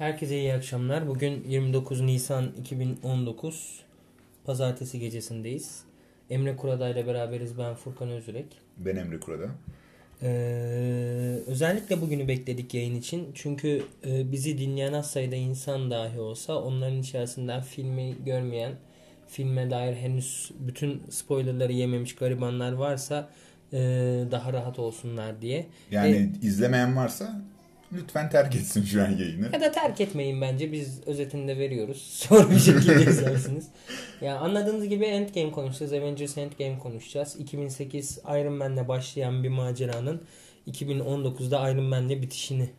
Herkese iyi akşamlar. Bugün 29 Nisan 2019 Pazartesi gecesindeyiz. Emre Kurada ile beraberiz. Ben Furkan Özürek. Ben Emre Kurada. Ee, özellikle bugünü bekledik yayın için. Çünkü e, bizi dinleyen az sayıda insan dahi olsa onların içerisinden filmi görmeyen, filme dair henüz bütün spoilerları yememiş garibanlar varsa e, daha rahat olsunlar diye. Yani E, izlemeyen varsa lütfen terk etsin şu an yayını. Ya da terk etmeyin bence. Biz özetinde veriyoruz. Sonra bir şekilde izlersiniz. ya anladığınız gibi Endgame konuşacağız. Avengers Endgame konuşacağız. 2008 Iron Man'le başlayan bir maceranın 2019'da Iron Man'le bitişini.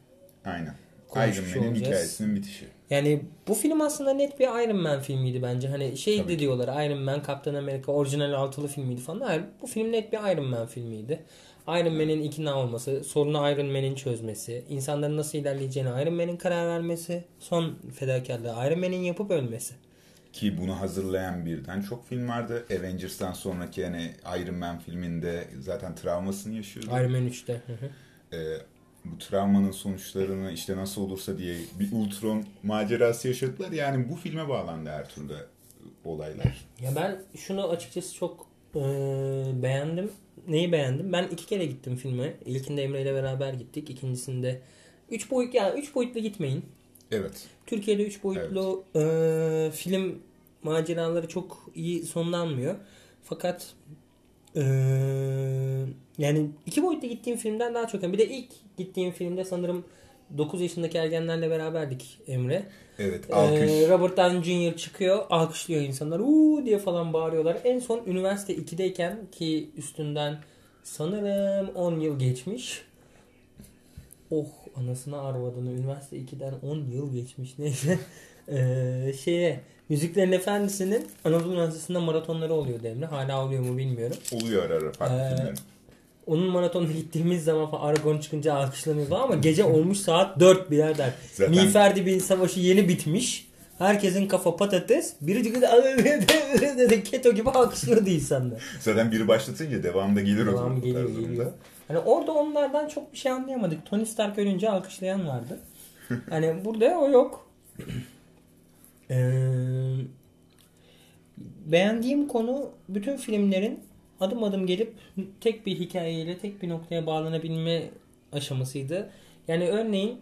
Aynen. Iron Man'in hikayesinin bitişi. Yani bu film aslında net bir Iron Man filmiydi bence. Hani şey Tabii de ki. diyorlar Iron Man, Kaptan Amerika orijinal altılı filmiydi falan. Hayır bu film net bir Iron Man filmiydi. Iron Man'in ikna olması, sorunu Iron Man'in çözmesi, insanların nasıl ilerleyeceğine Iron Man'in karar vermesi, son fedakarlığı Iron Man'in yapıp ölmesi. Ki bunu hazırlayan birden çok film vardı. Avengers'tan sonraki hani Iron Man filminde zaten travmasını yaşıyordu. Iron Man 3'te. Hı hı. Ee, bu travmanın sonuçlarını işte nasıl olursa diye bir Ultron macerası yaşadılar. Yani bu filme bağlandı her türlü olaylar. Ya ben şunu açıkçası çok e, beğendim. Neyi beğendim? Ben iki kere gittim filme. İlkinde Emre ile beraber gittik. İkincisinde 3 boyut ya 3 boyutlu gitmeyin. Evet. Türkiye'de 3 boyutlu e, film maceraları çok iyi sonlanmıyor. Fakat e, yani 2 boyutlu gittiğim filmden daha çok. Bir de ilk gittiğim filmde sanırım 9 yaşındaki ergenlerle beraberdik Emre. Evet. Alkış. Ee, Robert Downey Jr. çıkıyor, alkışlıyor insanlar. Uuu diye falan bağırıyorlar. En son üniversite 2'deyken ki üstünden sanırım 10 yıl geçmiş. Oh anasını arvadını üniversite 2'den 10 yıl geçmiş neyse. Ee, şeye Yüzüklerin Efendisi'nin Anadolu Üniversitesi'nde maratonları oluyor Emre. Hala oluyor mu bilmiyorum. Oluyor ara ara farklı Ee. Onun maratonuna gittiğimiz zaman falan Aragorn çıkınca alkışlanıyor falan ama gece olmuş saat 4 birader. Zaten- Miğfer bir savaşı yeni bitmiş. Herkesin kafa patates. Biri dedi keto gibi alkışlıyordu insanlar. Zaten biri başlatınca devamında gelir o zaman. geliyor, geliyor. Hani orada onlardan çok bir şey anlayamadık. Tony Stark ölünce alkışlayan vardı. Hani burada o yok. Ee, beğendiğim konu bütün filmlerin adım adım gelip tek bir hikayeyle tek bir noktaya bağlanabilme aşamasıydı. Yani örneğin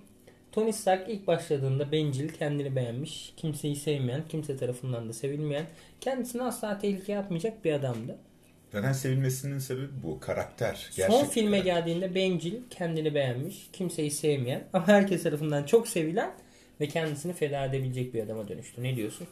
Tony Stark ilk başladığında bencil, kendini beğenmiş, kimseyi sevmeyen, kimse tarafından da sevilmeyen, kendisini asla tehlikeye atmayacak bir adamdı. Zaten sevilmesinin sebebi bu. Karakter. Son Gerçek filme karakter. geldiğinde bencil, kendini beğenmiş, kimseyi sevmeyen ama herkes tarafından çok sevilen ve kendisini feda edebilecek bir adama dönüştü. Ne diyorsun?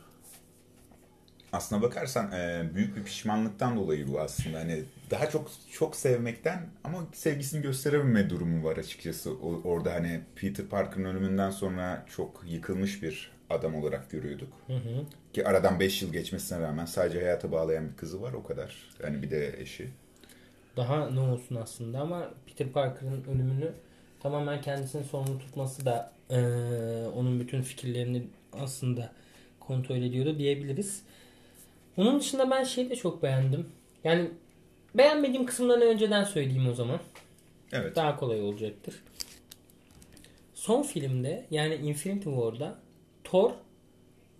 Aslına bakarsan e, büyük bir pişmanlıktan dolayı bu aslında. Hani daha çok çok sevmekten ama sevgisini gösterememe durumu var açıkçası. O- orada hani Peter Parker'ın ölümünden sonra çok yıkılmış bir adam olarak görüyorduk. Hı hı. Ki aradan 5 yıl geçmesine rağmen sadece hayata bağlayan bir kızı var o kadar. Yani bir de eşi. Daha ne olsun aslında ama Peter Parker'ın ölümünü tamamen kendisinin sorumlu tutması da eee, onun bütün fikirlerini aslında kontrol ediyordu diyebiliriz. Onun dışında ben şeyi de çok beğendim. Yani beğenmediğim kısımlarını önceden söyleyeyim o zaman. Evet. Daha kolay olacaktır. Son filmde yani Infinity War'da Thor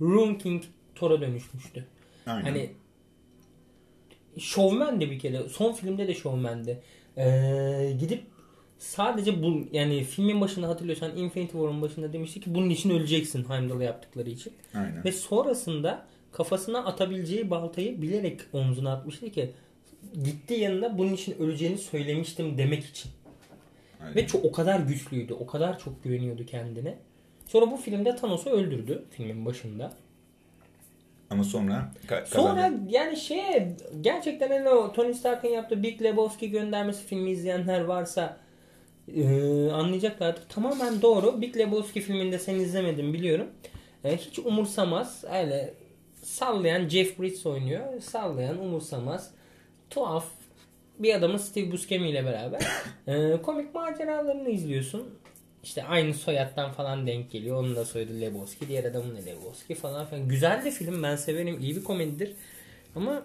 Rune King Thor'a dönüşmüştü. Aynen. Hani şovmen de bir kere. Son filmde de şovmendi. Ee, gidip sadece bu yani filmin başında hatırlıyorsan Infinity War'un başında demişti ki bunun için öleceksin Heimdall'a yaptıkları için. Aynen. Ve sonrasında kafasına atabileceği baltayı bilerek omzuna atmıştı ki gitti yanında bunun için öleceğini söylemiştim demek için. Aynen. Ve çok o kadar güçlüydü. O kadar çok güveniyordu kendine. Sonra bu filmde Thanos'u öldürdü filmin başında. Ama sonra ka- Sonra yani şey gerçekten hani o Tony Stark'ın yaptığı Big Lebowski göndermesi filmi izleyenler varsa e, anlayacaklardır. Tamamen doğru. Big Lebowski filminde sen izlemedin biliyorum. E, hiç umursamaz. Öyle sallayan Jeff Bridges oynuyor. Sallayan umursamaz. Tuhaf bir adamın Steve Buscemi ile beraber e, komik maceralarını izliyorsun. İşte aynı soyattan falan denk geliyor. Onun da soyadı Lebowski. Diğer adamın da Lebowski falan filan. Güzel de film. Ben severim. İyi bir komedidir. Ama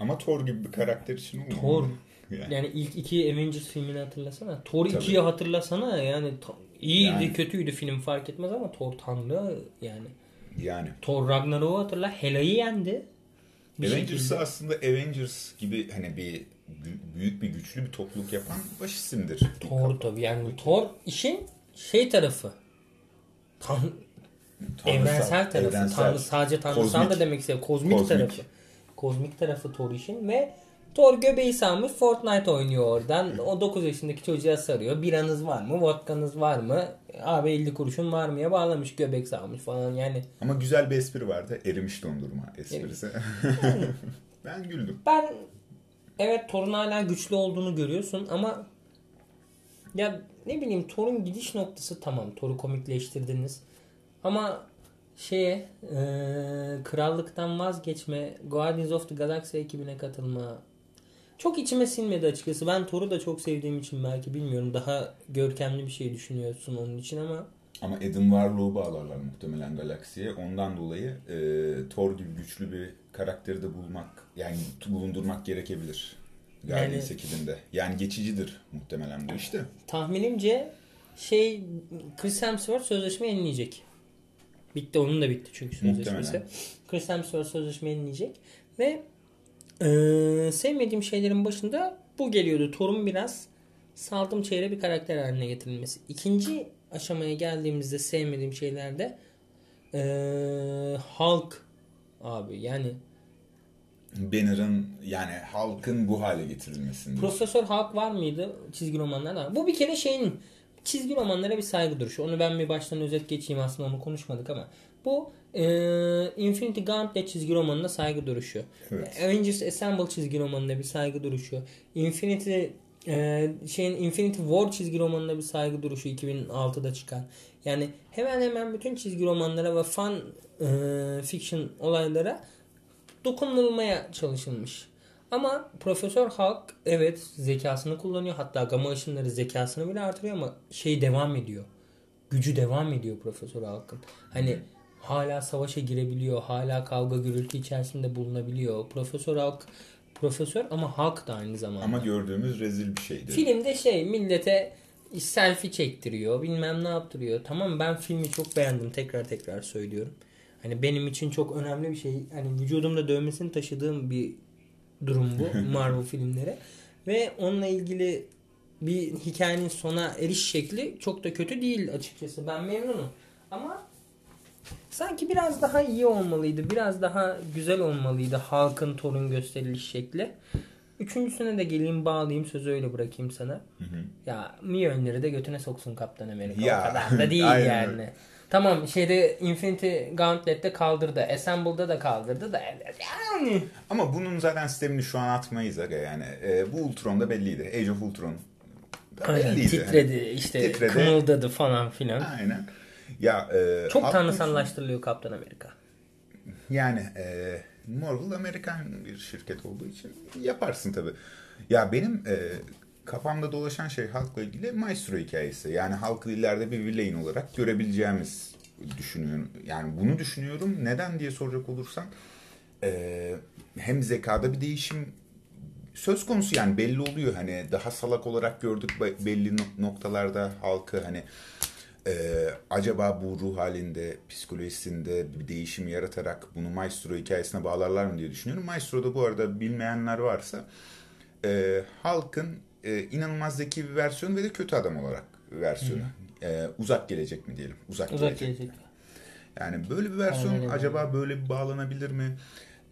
Ama Thor gibi bir karakter için. Thor Yani. Yani ilk iki Avengers filmini hatırlasana. Thor Tabii. 2'yi hatırlasana. Yani iyiydi Yani. kötüydü film fark etmez ama Thor tanrı yani. Yani. Thor Ragnarok'u hatırla. Hela'yı yendi. Bir Avengers'ı şekilde. aslında Avengers gibi hani bir büyük bir güçlü bir topluluk yapan baş isimdir. Thor tabii yani Thor işin şey tarafı. Tan Tanrısal, evrensel tarafı. evrensel, Tanrı, sadece tanrısal kozmik. da demek istiyor. Kozmik, Kozmik. tarafı. Kozmik tarafı Thor işin ve Thor göbeği salmış Fortnite oynuyor oradan. O 9 yaşındaki çocuğa sarıyor. Biranız var mı? Vodkanız var mı? Abi 50 kuruşun var mıya bağlamış göbek salmış falan yani. Ama güzel bir espri vardı. Erimiş dondurma esprisi. ben güldüm. Ben evet Thor'un hala güçlü olduğunu görüyorsun ama ya ne bileyim Thor'un gidiş noktası tamam. Thor'u komikleştirdiniz. Ama şeye e, krallıktan vazgeçme, Guardians of the Galaxy ekibine katılma çok içime sinmedi açıkçası. Ben Thor'u da çok sevdiğim için belki bilmiyorum. Daha görkemli bir şey düşünüyorsun onun için ama Ama Adam Warlock'u bağlarlar muhtemelen galaksiye. Ondan dolayı e, Thor gibi güçlü bir karakteri de bulmak yani bulundurmak gerekebilir. Guardians Yani- ekibinde. Yani geçicidir muhtemelen bu işte. tahminimce şey Chris Hemsworth sözleşme yenileyecek. Bitti onun da bitti çünkü sözleşmesi. Muhtemelen. Chris Hemsworth sözleşme yenileyecek ve eee, sevmediğim şeylerin başında bu geliyordu. Thor'un biraz saldım çeyre bir karakter haline getirilmesi. İkinci aşamaya geldiğimizde sevmediğim şeylerde eee Hulk abi yani Banner'ın yani halkın bu hale getirilmesinde. Profesör Hulk var mıydı çizgi romanlarda? Bu bir kere şeyin çizgi romanlara bir saygı duruşu. Onu ben bir baştan özet geçeyim aslında onu konuşmadık ama bu e, Infinity Gauntlet çizgi romanına saygı duruşu. Evet. Avengers Assemble çizgi romanına bir saygı duruşu. Infinity e, şeyin Infinity War çizgi romanına bir saygı duruşu 2006'da çıkan. Yani hemen hemen bütün çizgi romanlara ve fan e, fiction olaylara dokunulmaya çalışılmış. Ama Profesör Hulk evet zekasını kullanıyor. Hatta gamma ışınları zekasını bile artırıyor ama şey devam ediyor. Gücü devam ediyor Profesör Hulk'ın. Hani hala savaşa girebiliyor. Hala kavga gürültü içerisinde bulunabiliyor. Profesör Hulk profesör ama Hulk da aynı zamanda. Ama gördüğümüz rezil bir şeydi. Filmde şey millete selfie çektiriyor. Bilmem ne yaptırıyor. Tamam ben filmi çok beğendim. Tekrar tekrar söylüyorum. Hani benim için çok önemli bir şey. Hani vücudumda dövmesini taşıdığım bir durum bu Marvel filmleri. Ve onunla ilgili bir hikayenin sona eriş şekli çok da kötü değil açıkçası. Ben memnunum. Ama sanki biraz daha iyi olmalıydı. Biraz daha güzel olmalıydı halkın torun gösteriliş şekli. Üçüncüsüne de geleyim bağlayayım sözü öyle bırakayım sana. Hı hı. Ya Mjolnir'i de götüne soksun Kaptan Amerika. Ya, O kadar da değil yani. öyle. Tamam şeyde Infinity Gauntlet'te kaldırdı. Assemble'da da kaldırdı da yani. Ama bunun zaten sistemini şu an atmayız aga yani. E, bu Ultron'da belliydi. Age of Ultron. Aynen, Belliydi. titredi işte Titredi. kımıldadı falan filan. Aynen. Ya e, Çok halk tanrısallaştırılıyor Kaptan Amerika. Yani e, Marvel Amerikan bir şirket olduğu için yaparsın tabi. Ya benim e, kafamda dolaşan şey halkla ilgili Maestro hikayesi. Yani halkı ileride bir villain olarak görebileceğimiz düşünüyorum. Yani bunu düşünüyorum. Neden diye soracak olursan e, hem zekada bir değişim söz konusu yani belli oluyor hani daha salak olarak gördük be- belli no- noktalarda halkı hani e, acaba bu ruh halinde psikolojisinde bir değişim yaratarak bunu Maestro hikayesine bağlarlar mı diye düşünüyorum. Maestro'da bu arada bilmeyenler varsa e, halkın e, inanılmaz zeki bir versiyonu ve de kötü adam olarak versiyonu. E, uzak gelecek mi diyelim? Uzak, Uzak gelecek. gelecek. Yani böyle bir versiyon Aynen acaba böyle bir bağlanabilir mi?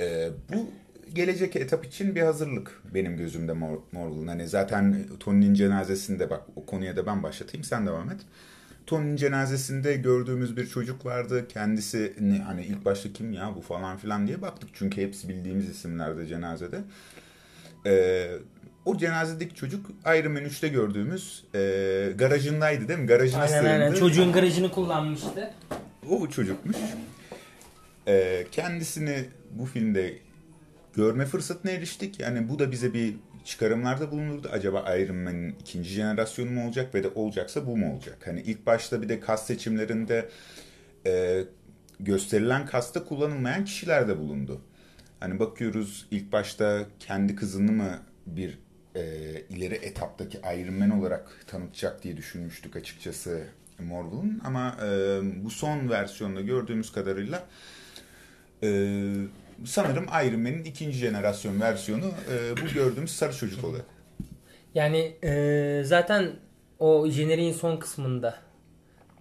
Ee, bu gelecek etap için bir hazırlık benim gözümde Marvel'ın. Hani zaten Tony'nin cenazesinde bak o konuya da ben başlatayım sen devam et. Tony'nin cenazesinde gördüğümüz bir çocuk vardı. Kendisi ne, hani ilk başta kim ya bu falan filan diye baktık. Çünkü hepsi bildiğimiz isimlerde cenazede. Ee, o cenazedeki çocuk Iron Man 3'te gördüğümüz e, garajındaydı değil mi? Garajına Aynen sığındı. aynen. Çocuğun garajını kullanmıştı. O çocukmuş. Ee, kendisini bu filmde görme fırsatına eriştik. Yani bu da bize bir çıkarımlarda bulunurdu. Acaba Iron Man'in ikinci jenerasyonu mu olacak ve de olacaksa bu mu olacak? Hani ilk başta bir de kas seçimlerinde e, gösterilen kasta kullanılmayan kişiler de bulundu. Hani bakıyoruz ilk başta kendi kızını mı bir e, ileri etaptaki Iron Man olarak tanıtacak diye düşünmüştük açıkçası Marvel'ın. Ama e, bu son versiyonda gördüğümüz kadarıyla e, sanırım Iron Man'in ikinci jenerasyon versiyonu e, bu gördüğümüz sarı çocuk oluyor. Yani e, zaten o jeneriğin son kısmında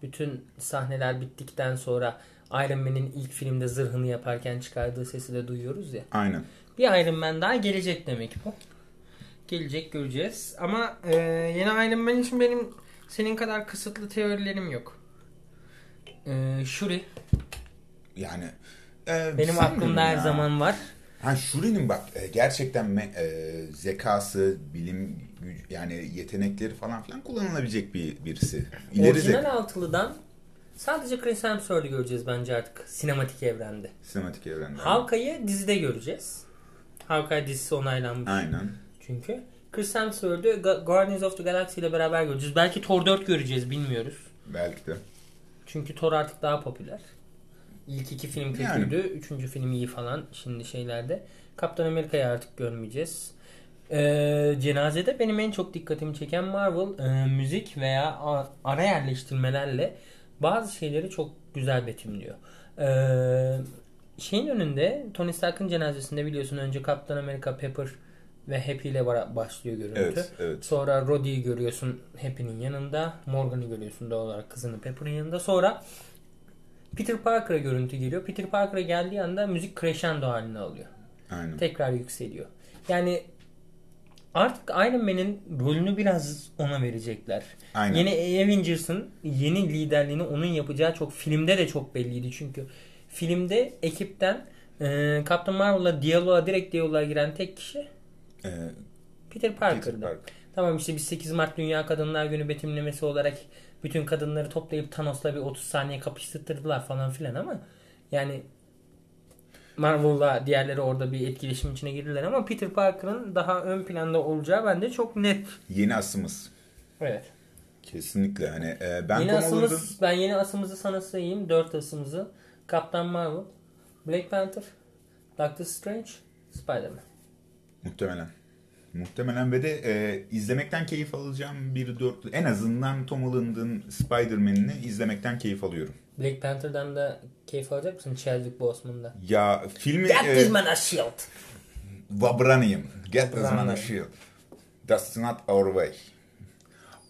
bütün sahneler bittikten sonra Iron Man'in ilk filmde zırhını yaparken çıkardığı sesi de duyuyoruz ya. Aynen. Bir Iron Man daha gelecek demek bu. Gelecek göreceğiz. Ama e, yeni Iron Man için benim senin kadar kısıtlı teorilerim yok. E, Shuri Yani e, benim aklımda her ya. zaman var. Ha Shuri'nin bak e, gerçekten me- e, zekası, bilim gücü yani yetenekleri falan filan kullanılabilecek bir birisi. İleri Orijinal zeka. altılıdan sadece Chris Hemsworth'u göreceğiz bence artık sinematik evrende. Sinematik evrende. Hawkeye'yi dizide göreceğiz. Hawkeye dizisi onaylanmış. Aynen. Çünkü. Chris Hemsworth'u Guardians of the Galaxy ile beraber göreceğiz. Belki Thor 4 göreceğiz bilmiyoruz. Belki de. Çünkü Thor artık daha popüler. İlk iki film kötüydü. Üçüncü film iyi falan şimdi şeylerde. Kaptan Amerika'yı artık görmeyeceğiz. Ee, cenazede benim en çok dikkatimi çeken Marvel e, müzik veya ara yerleştirmelerle bazı şeyleri çok güzel betimliyor. Ee, şeyin önünde Tony Stark'ın cenazesinde biliyorsun önce Kaptan Amerika Pepper ve Happy ile başlıyor görüntü. Evet, evet. Sonra Rhodey'i görüyorsun Happy'nin yanında. Morgan'ı görüyorsun doğal olarak kızını Pepper'ın yanında. Sonra Peter Parker'a görüntü geliyor. Peter Parker'a geldiği anda müzik crescendo haline alıyor. Aynen. Tekrar yükseliyor. Yani artık Iron Man'in rolünü biraz ona verecekler. Aynen. Yeni Avengers'ın yeni liderliğini onun yapacağı çok filmde de çok belliydi çünkü filmde ekipten e, Captain Marvel'la diyaloğa direkt diyaloğa giren tek kişi Ee, Peter Parker'dı. Peter Parker. Tamam işte biz 8 Mart Dünya Kadınlar Günü betimlemesi olarak bütün kadınları toplayıp Thanos'la bir 30 saniye kapıştırdılar falan filan ama yani Marvel'la diğerleri orada bir etkileşim içine girdiler ama Peter Parker'ın daha ön planda olacağı bende çok net. Yeni asımız. Evet. Kesinlikle hani e, ben yeni asımız Holland'ın ben yeni asımızı sana sayayım. 4 asımızı. Captain Marvel, Black Panther, Doctor Strange, Spider-Man. muhtemelen muhtemelen ve de e, izlemekten keyif alacağım bir dörtlü. En azından Tom Holland'ın Spider-Man'ini izlemekten keyif alıyorum. Black Panther'dan da keyif alacak mısın? Chadwick Boseman'da. Ya filmi Get e, this man a shield. Vibranium. Get this man a shield. That's not our way.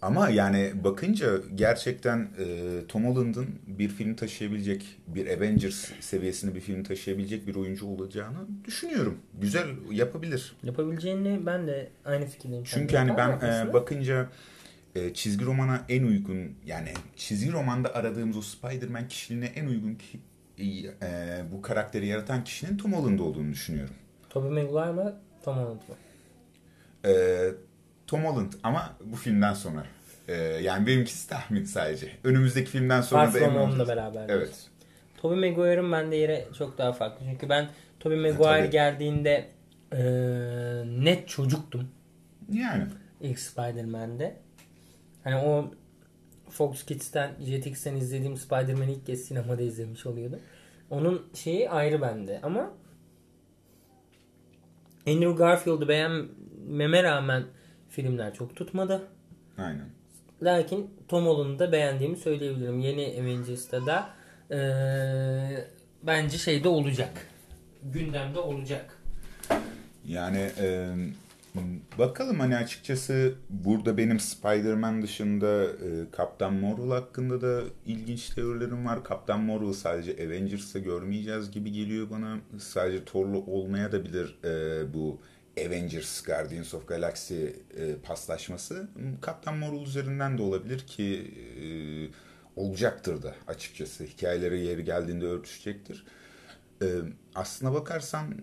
Ama yani bakınca gerçekten e, Tom Holland'ın bir film taşıyabilecek, bir Avengers seviyesinde bir film taşıyabilecek bir oyuncu olacağını düşünüyorum. Güzel yapabilir. Yapabileceğini ben de aynı fikirdeyim. Çünkü hani ben e, bakınca e, çizgi romana en uygun yani çizgi romanda aradığımız o Spider-Man kişiliğine en uygun ki, e, bu karakteri yaratan kişinin Tom Holland olduğunu düşünüyorum. Tobey Maguire mı? Tom Holland mı? E, Tom Holland ama bu filmden sonra. E, yani benimkisi tahmin sadece. Önümüzdeki filmden sonra Far da emin olacağız. beraber. Evet. Tobey Maguire'ın bende yeri çok daha farklı. Çünkü ben Tobey Maguire tabii. geldiğinde e, net çocuktum. Yani. ilk Spider-Man'de. Hani o Fox Kids'ten, Jetix'ten izlediğim Spider-Man'i ilk kez sinemada izlemiş oluyordum. Onun şeyi ayrı bende ama Andrew Garfield'ı beğenmeme rağmen filmler çok tutmadı. Aynen. Lakin Tom Holland'ı da beğendiğimi söyleyebilirim. Yeni Avengers'ta da eee, bence şeyde olacak. Gündemde olacak. Yani e, bakalım hani açıkçası burada benim Spider-Man dışında e, Kaptan Marvel hakkında da ilginç teorilerim var. Kaptan Marvel sadece Avengers'ta görmeyeceğiz gibi geliyor bana. Sadece Thor'lu olmaya da bilir e, bu Avengers Guardians of Galaxy e, paslaşması. Kaptan Marvel üzerinden de olabilir ki e, olacaktır da açıkçası. Hikayeleri yeri geldiğinde örtüşecektir. E, aslına bakarsan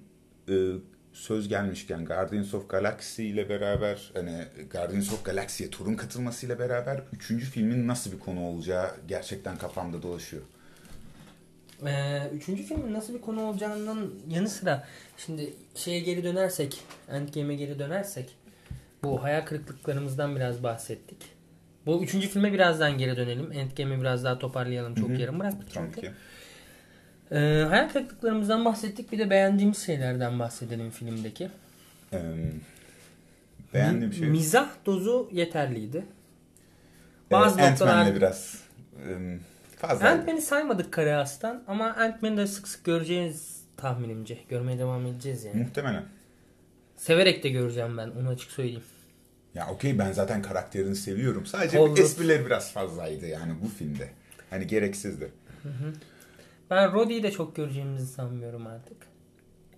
e, söz gelmişken Guardians of Galaxy ile beraber hani Guardians of Galaxy'ye turun katılmasıyla beraber üçüncü filmin nasıl bir konu olacağı gerçekten kafamda dolaşıyor. Ee, üçüncü filmin nasıl bir konu olacağından yanı sıra şimdi şeye geri dönersek Endgame'e geri dönersek bu hayal kırıklıklarımızdan biraz bahsettik. Bu üçüncü filme birazdan geri dönelim. Endgame'i biraz daha toparlayalım. Çok yarım bıraktık çünkü. Ee, hayal kırıklıklarımızdan bahsettik. Bir de beğendiğimiz şeylerden bahsedelim filmdeki. Ee, Beğendiğim şey. Mizah dozu yeterliydi. Ee, Bazı Ant-Man'le noktalar... biraz ım, fazla. Ant-Man'i saymadık kare aslan ama Ant-Man'i de sık sık göreceğiz tahminimce. Görmeye devam edeceğiz yani. Muhtemelen. Severek de göreceğim ben onu açık söyleyeyim. Ya okey ben zaten karakterini seviyorum. Sadece Paul Rudd. esprileri biraz fazlaydı yani bu filmde. Hani gereksizdi. Ben Roddy'yi de çok göreceğimizi sanmıyorum artık.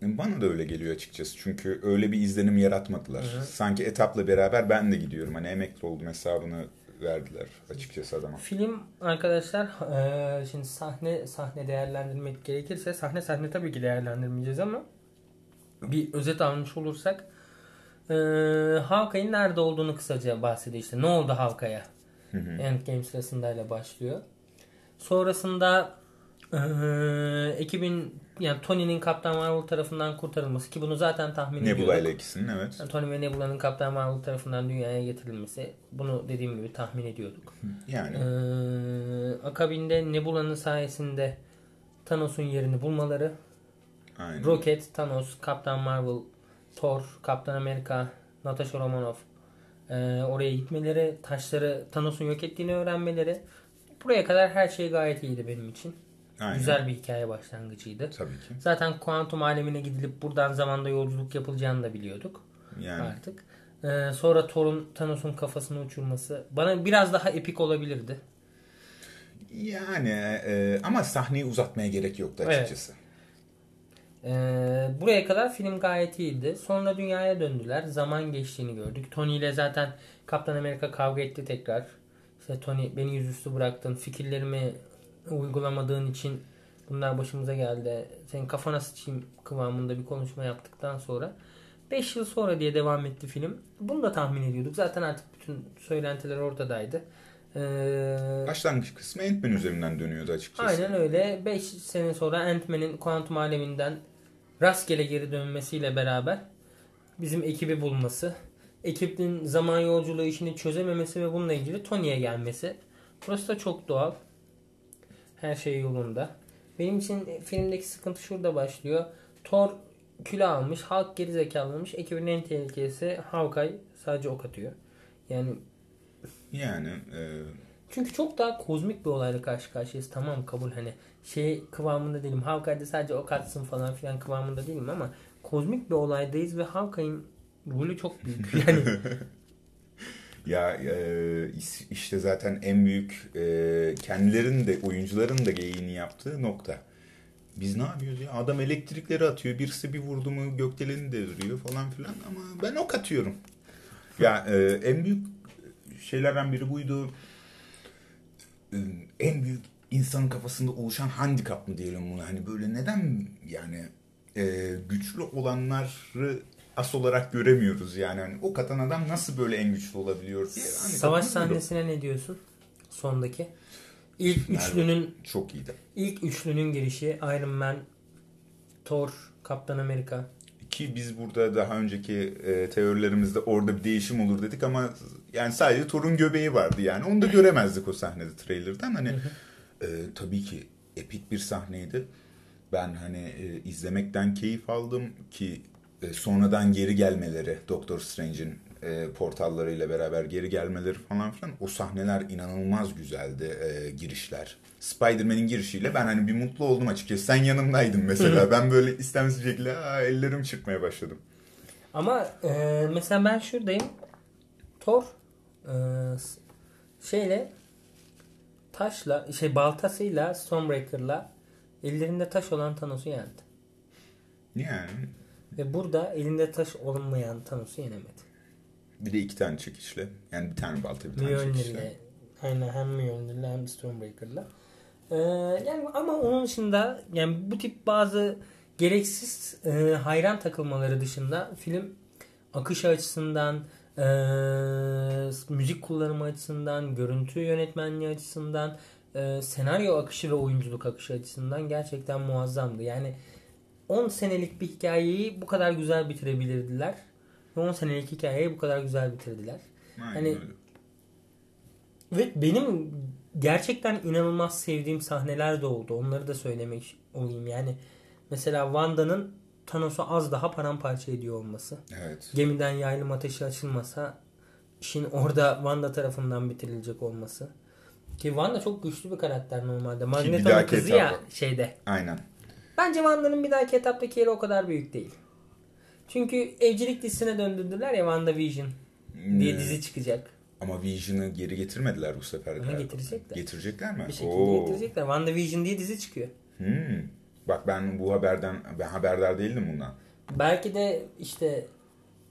Bana da öyle geliyor açıkçası. Çünkü öyle bir izlenim yaratmadılar. Sanki etapla beraber ben de gidiyorum. Hani emekli oldum hesabını verdiler açıkçası adama. Film arkadaşlar eee, şimdi sahne sahne değerlendirmek gerekirse sahne sahne tabii ki değerlendirmeyeceğiz ama bir özet almış olursak eee Hawkeye'in nerede olduğunu kısaca bahsediyor işte. Ne oldu Hawkeye'ya? Endgame sırasındayla başlıyor. Sonrasında eee, ekibin yani Tony'nin Kaptan Marvel tarafından kurtarılması ki bunu zaten tahmin Nebula ediyorduk. ile ikisinin evet. Yani Tony ve Nebula'nın Kaptan Marvel tarafından dünyaya getirilmesi bunu dediğim gibi tahmin ediyorduk. Yani Ee, akabinde Nebula'nın sayesinde Thanos'un yerini bulmaları. aynen. Rocket, Thanos, Kaptan Marvel, Thor, Kaptan Amerika, Natasha Romanoff ee, oraya gitmeleri, taşları Thanos'un yok ettiğini öğrenmeleri. Buraya kadar her şey gayet iyiydi benim için. Aynen. Güzel bir hikaye başlangıcıydı. Tabii ki. Zaten kuantum alemine gidilip buradan zamanda yolculuk yapılacağını da biliyorduk Yani artık. Ee, sonra Thor'un Thanos'un kafasını uçurması bana biraz daha epik olabilirdi. yani e, ama sahneyi uzatmaya gerek yoktu Evet. açıkçası. Ee, buraya kadar film gayet iyiydi. Sonra dünyaya döndüler. Zaman geçtiğini gördük. Tony ile zaten Kaptan Amerika kavga etti tekrar. İşte Tony beni yüzüstü bıraktın. Fikirlerimi uygulamadığın için bunlar başımıza geldi. Senin kafana sıçayım kıvamında bir konuşma yaptıktan sonra 5 yıl sonra diye devam etti film. Bunu da tahmin ediyorduk. Zaten artık bütün söylentiler ortadaydı. Ee, Başlangıç kısmı Ant-Man üzerinden dönüyordu açıkçası. Aynen öyle. 5 sene sonra Ant-Man'in kuantum aleminden rastgele geri dönmesiyle beraber bizim ekibi bulması, ekibin zaman yolculuğu işini çözememesi ve bununla ilgili Tony'ye gelmesi. Burası da çok doğal. Her şey yolunda. Benim için filmdeki sıkıntı şurada başlıyor. Thor kilo almış, Hulk geri zekalıymış. Ekibin en tehlikelisi Hawkeye sadece ok atıyor. Yani Yani e, çünkü çok daha kozmik bir olayla karşı karşıyayız. Tamam kabul hani şey kıvamında değilim. Hawkeye'de sadece ok atsın falan filan kıvamında değilim ama kozmik bir olaydayız ve Hawkeye'in rolü çok büyük. Yani ya e, işte zaten en büyük e, kendilerinin de oyuncuların da geyiğini yaptığı nokta. Biz ne yapıyoruz ya? Adam elektrikleri atıyor. Birisi bir vurdu mu gökdeleni deviriyor falan filan ama ben ok atıyorum. Ya e, en büyük şeylerden biri buydu. E, en büyük insanın kafasında oluşan handikap mı diyelim bunu? Hani böyle neden yani e, güçlü olanları as olarak göremiyoruz yani. Hani o katan adam nasıl böyle en güçlü olabiliyor diye. Hani savaş sahnesine ne diyorsun? Sondaki. İlk Yani üçlünün çok iyiydi. ilk üçlünün girişi Iron Man, Thor, Kaptan Amerika. Ki biz burada daha önceki e, teorilerimizde orada bir değişim olur dedik ama yani sadece Thor'un göbeği vardı yani. Onu da göremezdik o sahnede trailer'dan. Hani e, tabii ki epik bir sahneydi. Ben hani e, izlemekten keyif aldım ki sonradan geri gelmeleri Doctor Strange'in e, portallarıyla beraber geri gelmeleri falan filan o sahneler inanılmaz güzeldi e, girişler. Spider-Man'in girişiyle ben hani bir mutlu oldum açıkçası. Sen yanımdaydın mesela. ben böyle istemsiz şekilde "Aa, ellerim çıkmaya başladım. Ama e, mesela ben şuradayım. Thor e, şeyle taşla şey baltasıyla Stormbreaker'la ellerinde taş olan Thanos'u yendi. Yani Ve burada elinde taş olmayan Thanos'u yenemedi. bir de iki tane çekişle. Yani bir tane balta bir tane çekişle. Mjolnir'le aynen hem Mjolnir'le hem Stormbreaker'la. Ee, yani ama onun dışında yani bu tip bazı gereksiz e, hayran takılmaları dışında film akış açısından e, müzik kullanımı açısından görüntü yönetmenliği açısından e, senaryo akışı ve oyunculuk akışı açısından gerçekten muazzamdı. Yani 10 senelik bir hikayeyi bu kadar güzel bitirebilirdiler. Ve 10 senelik hikayeyi bu kadar güzel bitirdiler. Aynen Hani- öyle. Ve benim gerçekten inanılmaz sevdiğim sahneler de oldu. Onları da söylemek olayım. Yani mesela Wanda'nın Thanos'u az daha paramparça ediyor olması. Evet. Gemiden yaylım ateşi açılmasa işin orada Wanda tarafından bitirilecek olması. Ki Wanda çok güçlü bir karakter normalde. Magneto'nun kızı ya etapta- şeyde. Aynen. Bence Wanda'nın bir dahaki etaptaki yeri o kadar büyük değil. Çünkü evcilik dizisine döndürdüler ya WandaVision diye Hmm. dizi çıkacak. Ama Vision'ı geri getirmediler bu sefer. Galiba. getirecekler. Getirecekler mi? Bir şekilde Oo. getirecekler. WandaVision diye dizi çıkıyor. Hmm. Bak ben bu haberden ben haberdar değildim bundan. Belki de işte